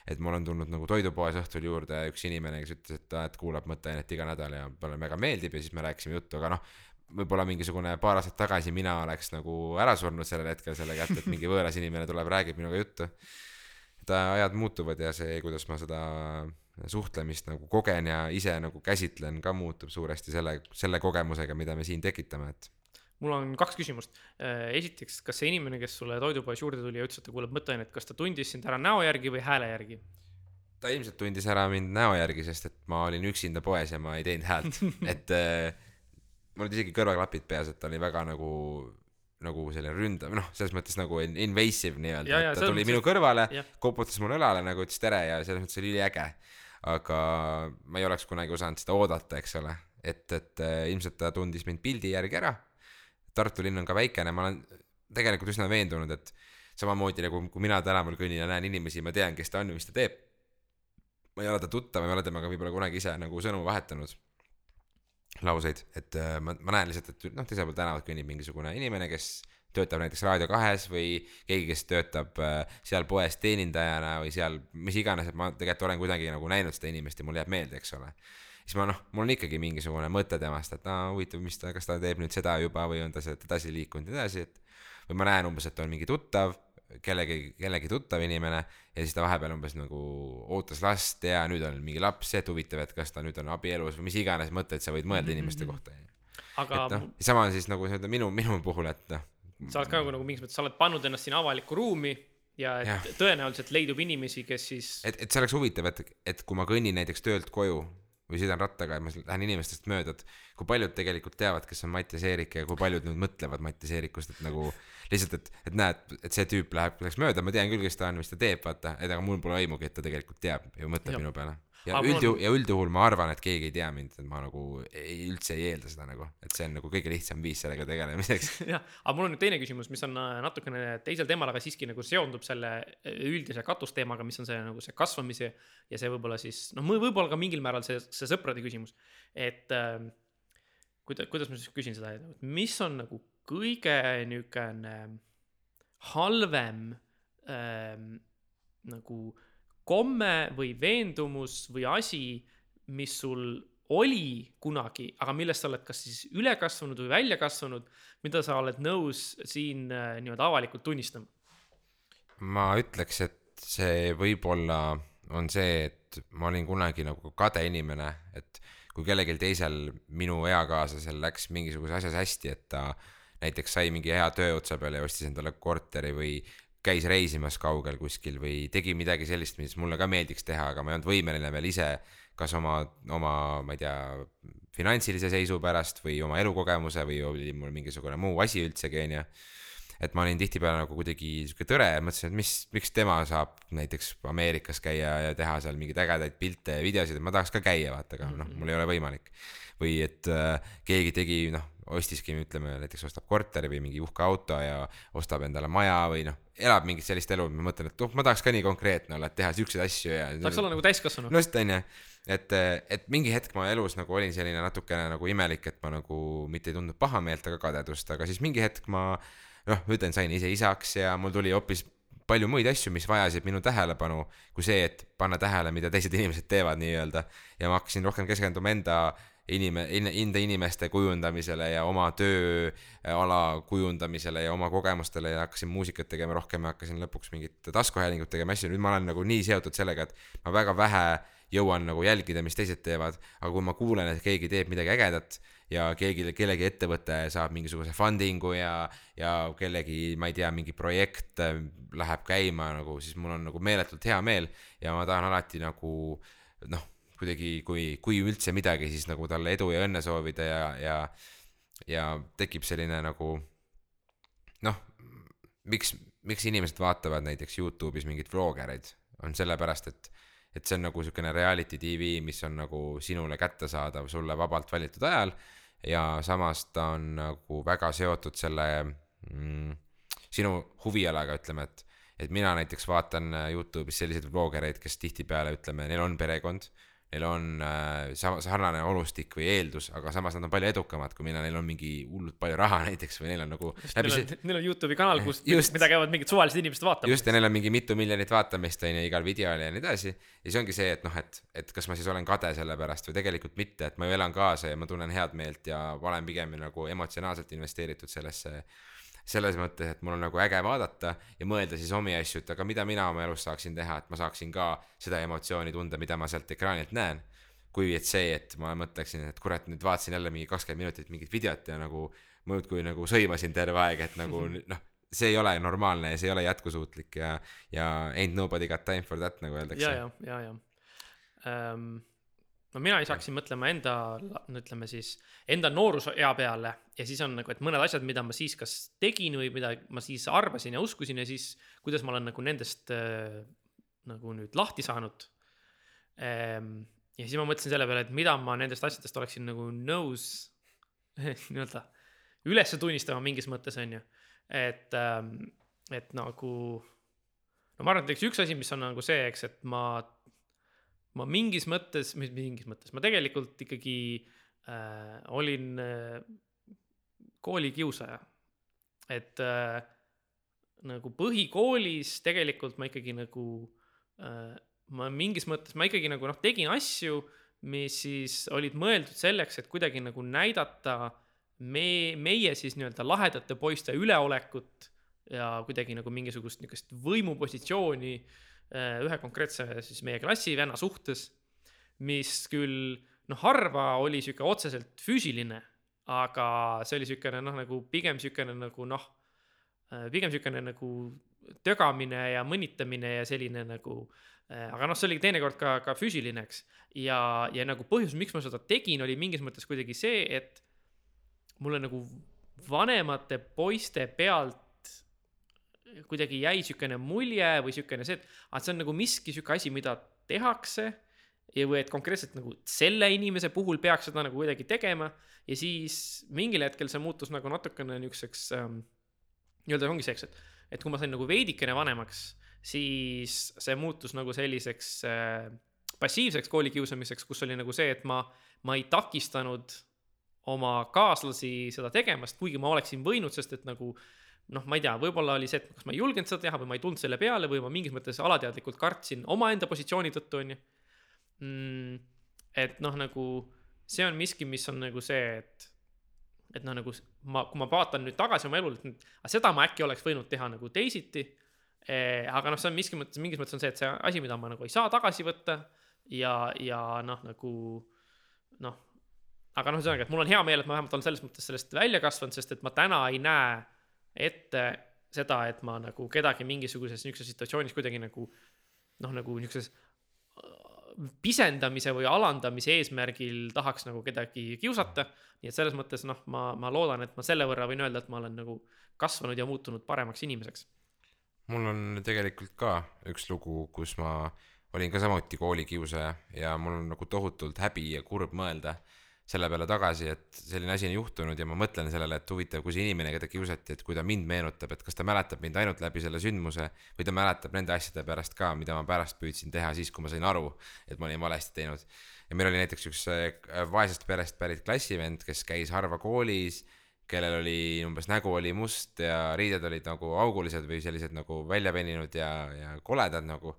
et mul on tulnud nagu toidupoes õhtul juurde üks inimene, kes ütles, et et kuulab mõtteainet iga nädal ja talle väga meeldib ja siis me rääkisime juttu, aga noh, võib-olla mingisugune paar aastat tagasi mina oleks nagu ära surnud sellel hetkel selle kätte, et mingi võõras inimene tuleb, räägib minuga juttu. et ajad muutuvad ja see, kuidas ma seda suhtlemist nagu kogen ja ise nagu käsitlen ka muutub suuresti selle, selle kogemusega, mida me siin tekitame, et mul on kaks küsimust. esiteks, kas see inimene, kes sulle toidupoes juurde tuli ja ütles, et ta kuulab mõtteainet, kas ta tundis sind ära näo järgi või hääle järgi? ta ilmselt tundis ära mind näo järgi, sest et ma olin üksinda poes ja ma ei teinud häält, et äh, mul olid isegi kõrvaklapid peas, et ta oli väga nagu nagu selline ründav, noh, selles mõttes nagu in- invasive nii-öelda, et ta tuli mõttes, minu kõrvale koputas mulle õlale nagu ütles tere ja selles mõttes oli üliäge. aga ma ei oleks kunagi osanud seda oodata, eks ole, et, et äh, ilmselt ta tundis mind pildi järgi ära. Tartu linn on ka väikene, ma olen tegelikult üsna veendunud, et samamoodi nagu kui mina tänaval kõnnin ja näen inimesi, ma tean, kes ta on ja mis ta teeb. ma ei ole ta tuttav, ma ei ole temaga võib-olla kunagi ise nagu sõnu vahetanud lauseid, et äh, ma, ma näen lihtsalt, et noh, teisel pool tänavat kõnnib mingisugune inimene, kes töötab näiteks Raadio kahes või keegi, kes töötab äh, seal poes teenindajana või seal mis iganes, et ma tegelikult olen kuidagi nagu näinud seda inimest ja mulle jääb meelde, eks ole. Siis ma noh, mul on ikkagi mingisugune mõte temast, et aa huvitav, mis ta, kas ta teeb nüüd seda juba või on ta sealt edasi liikunud ja nii edasi, et või ma näen umbes, et on mingi tuttav, kellegi, kellegi tuttav inimene ja siis ta vahepeal umbes nagu ootas last ja nüüd on mingi laps, et huvitav, et kas ta nüüd on abielus või mis iganes mõtteid sa võid mõelda inimeste kohta. aga et noh, sama on siis nagu nii-öelda minu, minu puhul, et noh. sa oled ka nagu, nagu mingis mõttes, sa oled pannud ennast sinna avalikku ruumi ja et Jah. tõenäoliselt leidub inimesi, kes siis et, et see oleks huvitav, et, et kui ma kõnnin näiteks töölt koju või sõidan rattaga ja ma lähen inimestest mööda, et kui paljud tegelikult teavad, kes on Mattias Eerik ja kui paljud nüüd mõtlevad Mattias Eerikust, et nagu lihtsalt, et, et näed, et see tüüp läheb, läks mööda, ma tean küll, kes ta on, mis ta teeb, vaata, et aga mul pole aimugi, et ta tegelikult teab ja mõtleb Jah. minu peale. Ja Aga üldjuhul on- ja üldjuhul ma arvan, et keegi ei tea mind, et ma nagu ei, üldse ei eelda seda nagu, et see on nagu kõige lihtsam viis sellega tegelemiseks. jah, aga mul on nüüd teine küsimus, mis on äh, natukene teisel teemal, aga siiski nagu seondub selle äh, üldise katusteemaga, mis on see nagu see kasvamise ja see võib-olla siis noh, võib-olla ka mingil määral see, see sõprade küsimus. et äh, kuida-, kuidas ma siis küsin seda, et mis on nagu kõige niisugune halvem äh, nagu komme või veendumus või asi, mis sul oli kunagi, aga millest sa oled kas siis üle kasvanud või välja kasvanud, mida sa oled nõus siin äh, nii-öelda avalikult tunnistama? ma ütleks, et see võib-olla on see, et ma olin kunagi nagu kade inimene, et kui kellelgi teisel minu eakaaslasel läks mingisuguses asjas hästi, et ta näiteks sai mingi hea töö otsa peale ja ostis endale korteri või käis reisimas kaugel kuskil või tegi midagi sellist, mis mulle ka meeldiks teha, aga ma ei olnud võimeline veel ise kas oma, oma, ma ei tea, finantsilise seisu pärast või oma elukogemuse või oli mul mingisugune muu asi üldsegi, onju et ma olin tihtipeale nagu kuidagi sihuke tõre mõtlesin, et mis, miks tema saab näiteks Ameerikas käia ja teha seal mingeid ägedaid pilte ja videosid, et ma tahaks ka käia, vaata, aga noh, mul ei ole võimalik. või et äh, keegi tegi, noh, ostiski, ütleme näiteks ostab korteri või mingi uhke auto ja ostab endale maja või noh, elab mingit sellist elu, ma mõtlen, et oh, ma tahaks ka nii konkreetne olla, et teha siukseid asju ja. tahaks olla nagu täiskasvanu no just onju, et, et mingi hetk ma elus nagu olin selline natukene nagu imelik, et ma nagu mitte ei tundnud pahameelt, aga kadedust, aga siis mingi hetk ma noh, ütlen, sain ise isaks ja mul tuli hoopis palju muid asju, mis vajasid minu tähelepanu, kui see, et panna tähele, mida teised inimesed teevad nii-öelda. ja ma hakkasin rohkem keskenduma enda inime-, enda inimeste kujundamisele ja oma tööala kujundamisele ja oma kogemustele ja hakkasin muusikat tegema rohkem ja hakkasin lõpuks mingit taskuhäälingut tegema asju, nüüd ma olen nagu nii seotud sellega, et ma väga vähe jõuan nagu jälgida, mis teised teevad, aga kui ma kuulen, et keegi teeb midagi ägedat ja keegi, kellegi ettevõte saab mingisuguse funding'u ja, ja kellegi, ma ei tea, mingi projekt äh, läheb käima nagu, siis mul on nagu meeletult hea meel ja ma tahan alati nagu noh, kuidagi, kui, kui üldse midagi, siis nagu talle edu ja õnne soovida ja, ja, ja tekib selline nagu noh, miks, miks inimesed vaatavad näiteks Youtube'is mingeid vlogereid, on sellepärast, et et see on nagu siukene reality tv, mis on nagu sinule kättesaadav sulle vabalt valitud ajal. ja samas ta on nagu väga seotud selle mm, sinu huvialaga, ütleme, et, et mina näiteks vaatan Youtube'is selliseid vloggereid, kes tihtipeale ütleme, neil on perekond neil on äh, sarnane olustik või eeldus, aga samas nad on palju edukamad kui mina, neil on mingi hullult palju raha näiteks või neil on nagu. Neil on, neil on Youtube'i kanal, kus, mida käivad mingid suvalised inimesed vaatamas. just ja neil on mingi mitu miljonit vaatamist on ju igal videol ja nii edasi. ja siis ongi see, et noh, et, et kas ma siis olen kade selle pärast või tegelikult mitte, et ma ju elan kaasa ja ma tunnen head meelt ja olen pigem nagu emotsionaalselt investeeritud sellesse selles mõttes, et mul on nagu äge vaadata ja mõelda siis omi asju, et aga mida mina oma elus saaksin teha, et ma saaksin ka seda emotsiooni tunda, mida ma sealt ekraanilt näen. kui et see, et ma mõtleksin, et kurat, nüüd vaatasin jälle mingi kakskümmend minutit mingit videot ja nagu muudkui nagu sõimasin terve aeg, et nagu noh, see ei ole normaalne ja see ei ole jätkusuutlik ja, ja ain't nobody got time for that nagu öeldakse. ja, ja, ja, ja um no mina siis hakkasin mõtlema enda, no ütleme siis enda noorusea peale ja siis on nagu, et mõned asjad, mida ma siis kas tegin või mida ma siis arvasin ja uskusin ja siis kuidas ma olen nagu nendest äh, nagu nüüd lahti saanud ehm,. ja siis ma mõtlesin selle peale, et mida ma nendest asjadest oleksin nagu nõus nii-öelda üles tunnistama mingis mõttes on ju, et ähm,, et nagu no ma arvan, et eks üks asi, mis on nagu see, eks, et ma ma mingis mõttes, mis mingis mõttes, ma tegelikult ikkagi äh, olin äh, koolikiusaja. et äh, nagu põhikoolis tegelikult ma ikkagi nagu äh,, ma mingis mõttes, ma ikkagi nagu noh, tegin asju, mis siis olid mõeldud selleks, et kuidagi nagu näidata me, meie siis nii-öelda lahedate poiste üleolekut ja kuidagi nagu mingisugust niisugust võimupositsiooni äh, ühe konkreetse siis meie klassivenna suhtes, mis küll noh, harva oli sihuke otseselt füüsiline, aga see oli siukene noh, nagu pigem siukene nagu noh, äh, pigem siukene nagu tögamine ja mõnitamine ja selline nagu äh, aga noh, see oli teinekord ka, ka füüsiline, eks. ja, ja nagu põhjus, miks ma seda tegin, oli mingis mõttes kuidagi see, et mulle nagu vanemate poiste pealt kuidagi jäi sihukene mulje või sihukene see, et, et see on nagu miski sihuke asi, mida tehakse. ja, või et konkreetselt nagu selle inimese puhul peaks seda nagu kuidagi tegema ja siis mingil hetkel see muutus nagu natukene niisuguseks ähm,. nii-öelda ongi see, eks, et, et kui ma sain nagu veidikene vanemaks, siis see muutus nagu selliseks äh, passiivseks koolikiusamiseks, kus oli nagu see, et ma, ma ei takistanud oma kaaslasi seda tegemast, kuigi ma oleksin võinud, sest et nagu äh, noh, ma ei tea, võib-olla oli see, et kas ma ei julgenud seda teha või ma ei tulnud selle peale või ma mingis mõttes alateadlikult kartsin omaenda positsiooni tõttu, on ju mm,. et noh, nagu see on miski, mis on nagu see, et, et noh, nagu ma, kui ma vaatan nüüd tagasi oma elule, et aga seda ma äkki oleks võinud teha nagu teisiti eh,. aga noh, see on miski mõttes, mingis mõttes on see, et see asi, mida ma nagu ei saa tagasi võtta ja, ja noh, nagu noh, aga noh, ühesõnaga, et mul on hea meel, et ma vähemalt olen selles mõttes sellest välja kasvanud, sest et ma täna ei näe ette seda, et ma nagu kedagi mingisuguses niisuguses situatsioonis kuidagi nagu noh, nagu niisuguses äh, pisendamise või alandamise eesmärgil tahaks nagu kedagi kiusata. nii et selles mõttes noh, ma, ma loodan, et ma selle võrra võin öelda, et ma olen nagu kasvanud ja muutunud paremaks inimeseks. mul on tegelikult ka üks lugu, kus ma olin ka samuti koolikiusaja ja mul on nagu tohutult häbi ja kurb mõelda selle peale tagasi, et selline asi on juhtunud ja ma mõtlen sellele, et huvitav, kui see inimene, keda kiusati, et kui ta mind meenutab, et kas ta mäletab mind ainult läbi selle sündmuse või ta mäletab nende asjade pärast ka, mida ma pärast püüdsin teha siis, kui ma sain aru, et ma olin valesti teinud. ja meil oli näiteks üks äh, vaesest perest pärit klassivend, kes käis harva koolis, kellel oli umbes nägu oli must ja riided olid nagu augulised või sellised nagu välja veninud ja, ja koledad nagu.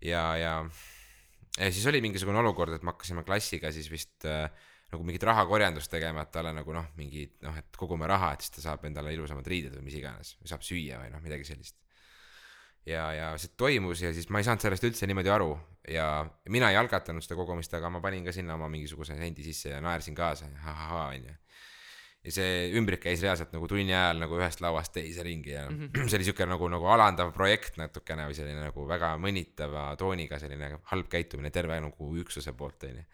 ja, ja ja siis oli mingisugune olukord, et me hakkasime klassiga siis vist äh, nagu mingit rahakorjandust tegema, et talle nagu noh, mingi noh, et kogume raha, et siis ta saab endale ilusamad riided või mis iganes või saab süüa või noh, midagi sellist. ja, ja see toimus ja siis ma ei saanud sellest üldse niimoodi aru ja mina ei algatanud seda kogumist, aga ma panin ka sinna oma mingisuguse sendi sisse ja naersin kaasa ja ha-ha-ha onju ja see ümbrik käis reaalselt nagu tunni ajal nagu ühest lauast teise ringi ja mm -hmm. see oli siuke nagu, nagu alandav projekt natukene või selline nagu väga mõnitava tooniga selline halb käitumine terve nagu üksuse poolt onju.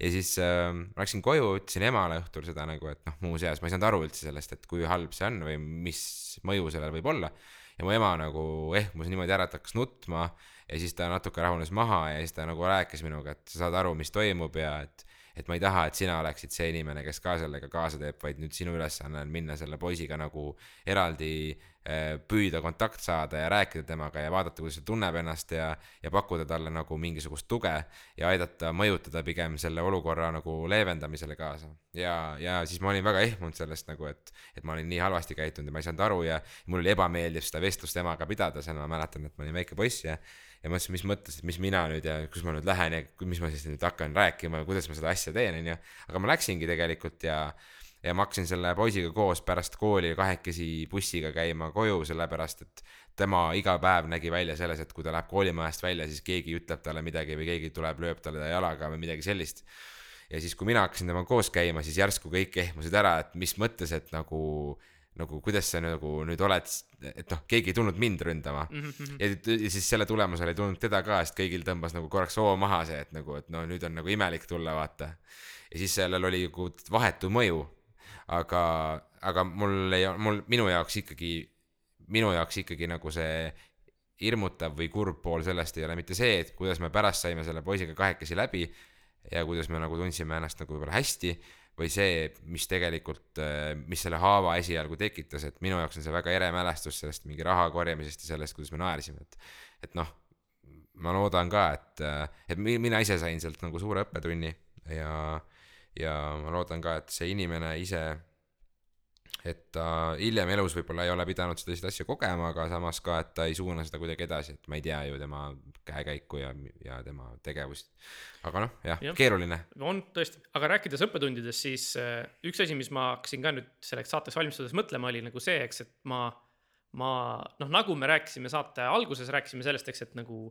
ja siis äh, läksin koju, ütlesin emale õhtul seda nagu, et noh, muuseas ma ei saanud aru üldse sellest, et kui halb see on või mis mõju sellel võib olla. ja mu ema nagu ehmus niimoodi ära, et hakkas nutma ja siis ta natuke rahunes maha ja siis ta nagu rääkis minuga, et sa saad aru, mis toimub ja et et ma ei taha, et sina oleksid see inimene, kes ka sellega kaasa teeb, vaid nüüd sinu ülesanne on minna selle poisiga nagu eraldi eh, püüda kontakt saada ja rääkida temaga ja vaadata, kuidas ta tunneb ennast ja, ja pakkuda talle nagu mingisugust tuge ja aidata mõjutada pigem selle olukorra nagu leevendamisele kaasa. ja, ja siis ma olin väga ehmunud sellest nagu, et, et ma olin nii halvasti käitunud ja ma ei saanud aru ja mul oli ebameeldiv seda vestlust temaga pidada, seal ma mäletan, et ma olin väike poiss ja ja mõtlesin, mis mõttes, et mis mina nüüd ja kus ma nüüd lähen ja mis ma siis nüüd hakkan rääkima ja kuidas ma seda asja teen, onju. aga ma läksingi tegelikult ja, ja ma hakkasin selle poisiga koos pärast kooli kahekesi bussiga käima koju, sellepärast et tema iga päev nägi välja selles, et kui ta läheb koolimajast välja, siis keegi ütleb talle midagi või keegi tuleb, lööb talle jalaga või midagi sellist ja siis, kui mina hakkasin temaga koos käima, siis järsku kõik ehmusid ära, et mis mõttes, et nagu nagu kuidas sa nagu nüüd oled, et noh, keegi ei tulnud mind ründama mm. -hmm. ja, ja siis selle tulemusel ei tulnud teda ka, sest kõigil tõmbas nagu korraks hoo maha see, et nagu, et no nüüd on nagu imelik tulla, vaata. ja siis sellel oli nagu vahetu mõju. aga, aga mul ei, mul, minu jaoks ikkagi, minu jaoks ikkagi nagu see hirmutav või kurb pool sellest ei ole mitte see, et kuidas me pärast saime selle poisiga kahekesi läbi ja kuidas me nagu tundsime ennast nagu võib-olla hästi või see, mis tegelikult, äh, mis selle haava esialgu tekitas, et minu jaoks on see väga ere mälestus sellest mingi raha korjamisest ja sellest, kuidas me naersime, et, et noh, ma loodan ka, et, äh, et mina ise sain sealt nagu suure õppetunni ja, ja ma loodan ka, et see inimene ise et ta hiljem elus võib-olla ei ole pidanud selliseid asju kogema, aga samas ka, et ta ei suuna seda kuidagi edasi, et ma ei tea ju tema käekäiku ja, ja tema tegevust. aga noh, jah ja., keeruline. on tõesti, aga rääkides õppetundidest, siis äh, üks asi, mis ma hakkasin ka nüüd selleks saateks valmistudes mõtlema, oli nagu see, eks, et ma ma noh, nagu me rääkisime saate alguses, rääkisime sellest, eks, et nagu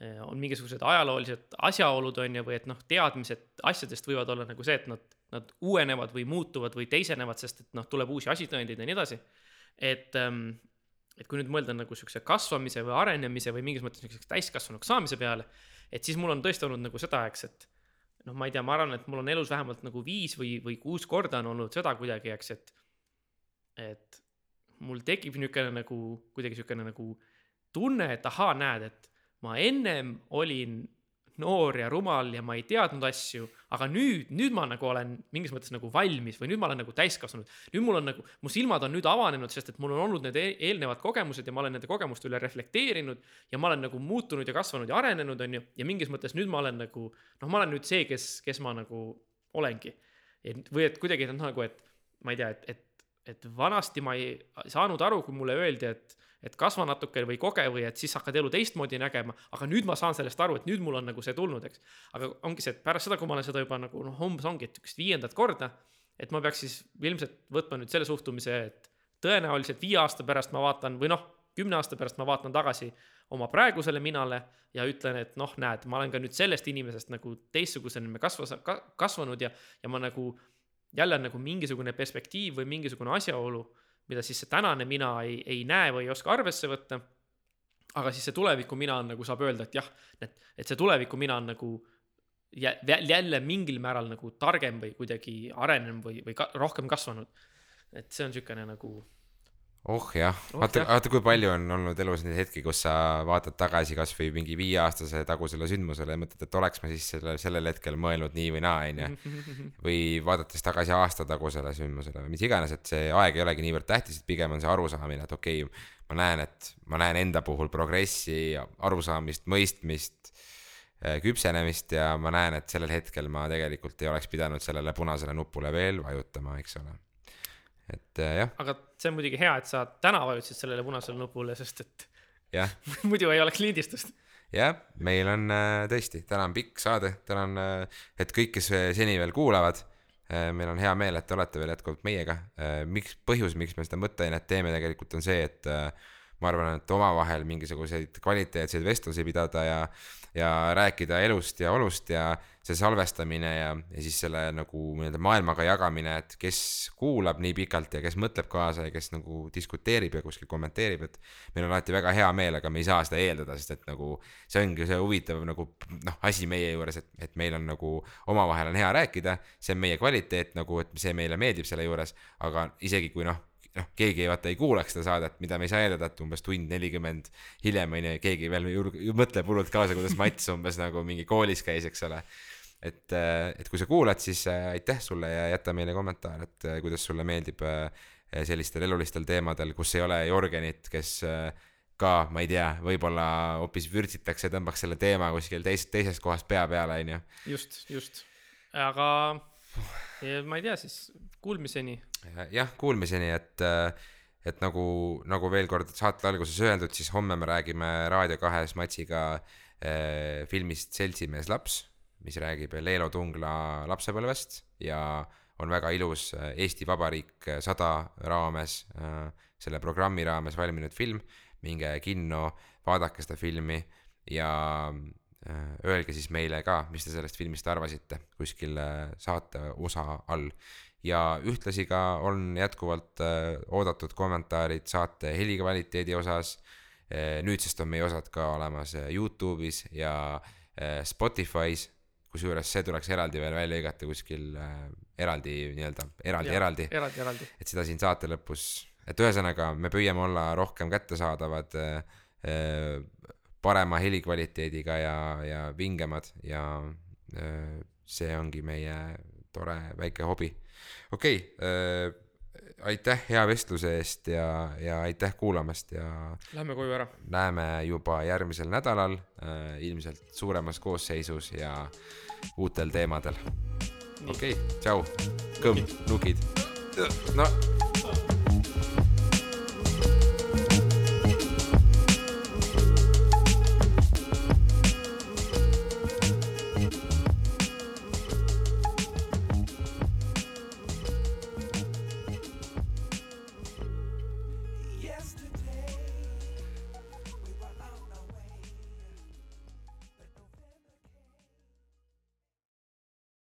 äh, on mingisugused ajaloolised asjaolud, on ju, või et noh, teadmised asjadest võivad olla nagu see, et nad nad uuenevad või muutuvad või teisenevad, sest et noh, tuleb uusi asitõendeid ja nii edasi. et, ähm, et kui nüüd mõelda nagu siukse kasvamise või arenemise või mingis mõttes niisuguseks täiskasvanuks saamise peale, et siis mul on tõesti olnud nagu seda, eks, et noh, ma ei tea, ma arvan, et mul on elus vähemalt nagu viis või, või kuus korda on olnud seda kuidagi, eks, et, et mul tekib niisugune nagu kuidagi niisugune nagu tunne, et ahaa, näed, et ma ennem olin noor ja rumal ja ma ei teadnud asju, aga nüüd, nüüd ma nagu olen mingis mõttes nagu valmis või nüüd ma olen nagu täiskasvanud. nüüd mul on nagu, mu silmad on nüüd avanenud, sest et mul on olnud need e-, eelnevad kogemused ja ma olen nende kogemuste üle reflekteerinud ja ma olen nagu muutunud ja kasvanud ja arenenud, on ju, ja mingis mõttes nüüd ma olen nagu, noh, ma olen nüüd see, kes, kes ma nagu olengi. et või et kuidagi noh, nagu, et ma ei tea, et, et, et vanasti ma ei saanud aru, kui mulle öeldi, et et kasva natuke või koge või et siis hakkad elu teistmoodi nägema, aga nüüd ma saan sellest aru, et nüüd mul on nagu see tulnud, eks. aga ongi see, et pärast seda, kui ma olen seda juba nagu noh, umbes ongi, et niisugust viiendat korda, et ma peaks siis ilmselt võtma nüüd selle suhtumise, et tõenäoliselt viie aasta pärast ma vaatan või noh, kümne aasta pärast ma vaatan tagasi oma praegusele minale ja ütlen, et noh, näed, ma olen ka nüüd sellest inimesest nagu teistsugusena kasvas ka,, kasvanud ja, ja ma nagu jälle nagu mingisugune perspektiiv või mingisugune asjaolu mida siis see tänane mina ei, ei näe või ei oska arvesse võtta. aga siis see tuleviku mina on nagu saab öelda, et jah, et, et see tuleviku mina on nagu jälle mingil määral nagu targem või kuidagi arenenud või, või ka, rohkem kasvanud. et see on niisugune nagu oh jah oh,, vaata, vaata kui palju on olnud elus neid hetki, kus sa vaatad tagasi kasvõi mingi viieaastase tagusele sündmusele ja mõtled, et oleks ma siis selle, sellel hetkel mõelnud nii või naa, onju. või vaadates tagasi aasta tagusele sündmusele või mis iganes, et see aeg ei olegi niivõrd tähtis, et pigem on see arusaamine, et okei okay,, ma näen, et ma näen enda puhul progressi, arusaamist, mõistmist äh, küpsenemist ja ma näen, et sellel hetkel ma tegelikult ei oleks pidanud sellele punasele nupule veel vajutama, eks ole et äh, jah. aga see on muidugi hea, et sa täna vajutasid sellele punasele nupule, sest et jah muidu ei oleks lindistust. jah, meil on äh, tõesti, täna on pikk saade, tänan äh,, et kõik, kes seni veel kuulavad äh,, meil on hea meel, et te olete veel jätkuvalt meiega äh,. miks, põhjus, miks me seda mõtteainet teeme, tegelikult on see, et äh, ma arvan, et omavahel mingisuguseid kvaliteetseid vestlusi pidada ja, ja rääkida elust ja olust ja see salvestamine ja, ja siis selle nagu nii-öelda maailmaga jagamine, et kes kuulab nii pikalt ja kes mõtleb kaasa ja kes nagu diskuteerib ja kuskil kommenteerib, et meil on alati väga hea meel, aga me ei saa seda eeldada, sest et nagu see ongi see huvitav nagu noh, asi meie juures, et, et meil on nagu omavahel on hea rääkida, see on meie kvaliteet nagu, et see meile meeldib selle juures, aga isegi kui noh noh, keegi vaata ei kuulaks seda saadet, mida me ei saa eeldada, et umbes tund nelikümmend hiljem on ju, keegi veel ei julge- mõtleb hullult kaasa, kuidas Mats umbes nagu mingi koolis käis, eks ole. et, et kui sa kuulad, siis äh, aitäh sulle ja jäta meile kommentaar, et äh, kuidas sulle meeldib äh, sellistel elulistel teemadel, kus ei ole Jorgenit, kes äh, ka, ma ei tea, võib-olla hoopis vürtsitakse, tõmbaks selle teema kuskil teist, teisest kohast pea peale, onju. just, just. aga ja ma ei tea siis, kuulmiseni. jah, kuulmiseni, et, et nagu, nagu veel kord saate alguses öeldud, siis homme me räägime Raadio kahes Matsiga eh, filmist Seltsimees laps, mis räägib Leelo Tungla lapsepõlvest ja on väga ilus eh, Eesti Vabariik sada raames, selle programmi raames valminud film. minge kinno, vaadake seda filmi ja öelge siis meile ka, mis te sellest filmist arvasite kuskil saate osa all ja ühtlasi ka on jätkuvalt äh, oodatud kommentaarid saate helikvaliteedi osas äh,. nüüdsest on meie osad ka olemas äh, Youtube'is ja Spotify's, kusjuures see tuleks eraldi veel välja lõigata kuskil eraldi nii-öelda, eraldi, eraldi, eraldi, eraldi. et seda siin saate lõpus, et ühesõnaga me püüame olla rohkem kättesaadavad parema helikvaliteediga ja, ja vingemad ja see ongi meie tore väike hobi okei okay, äh,, aitäh hea vestluse eest ja, ja aitäh kuulamast ja Lähme koju ära. näeme juba järgmisel nädalal äh, ilmselt suuremas koosseisus ja uutel teemadel. okei okay,, tšau, kõmm, nukid. no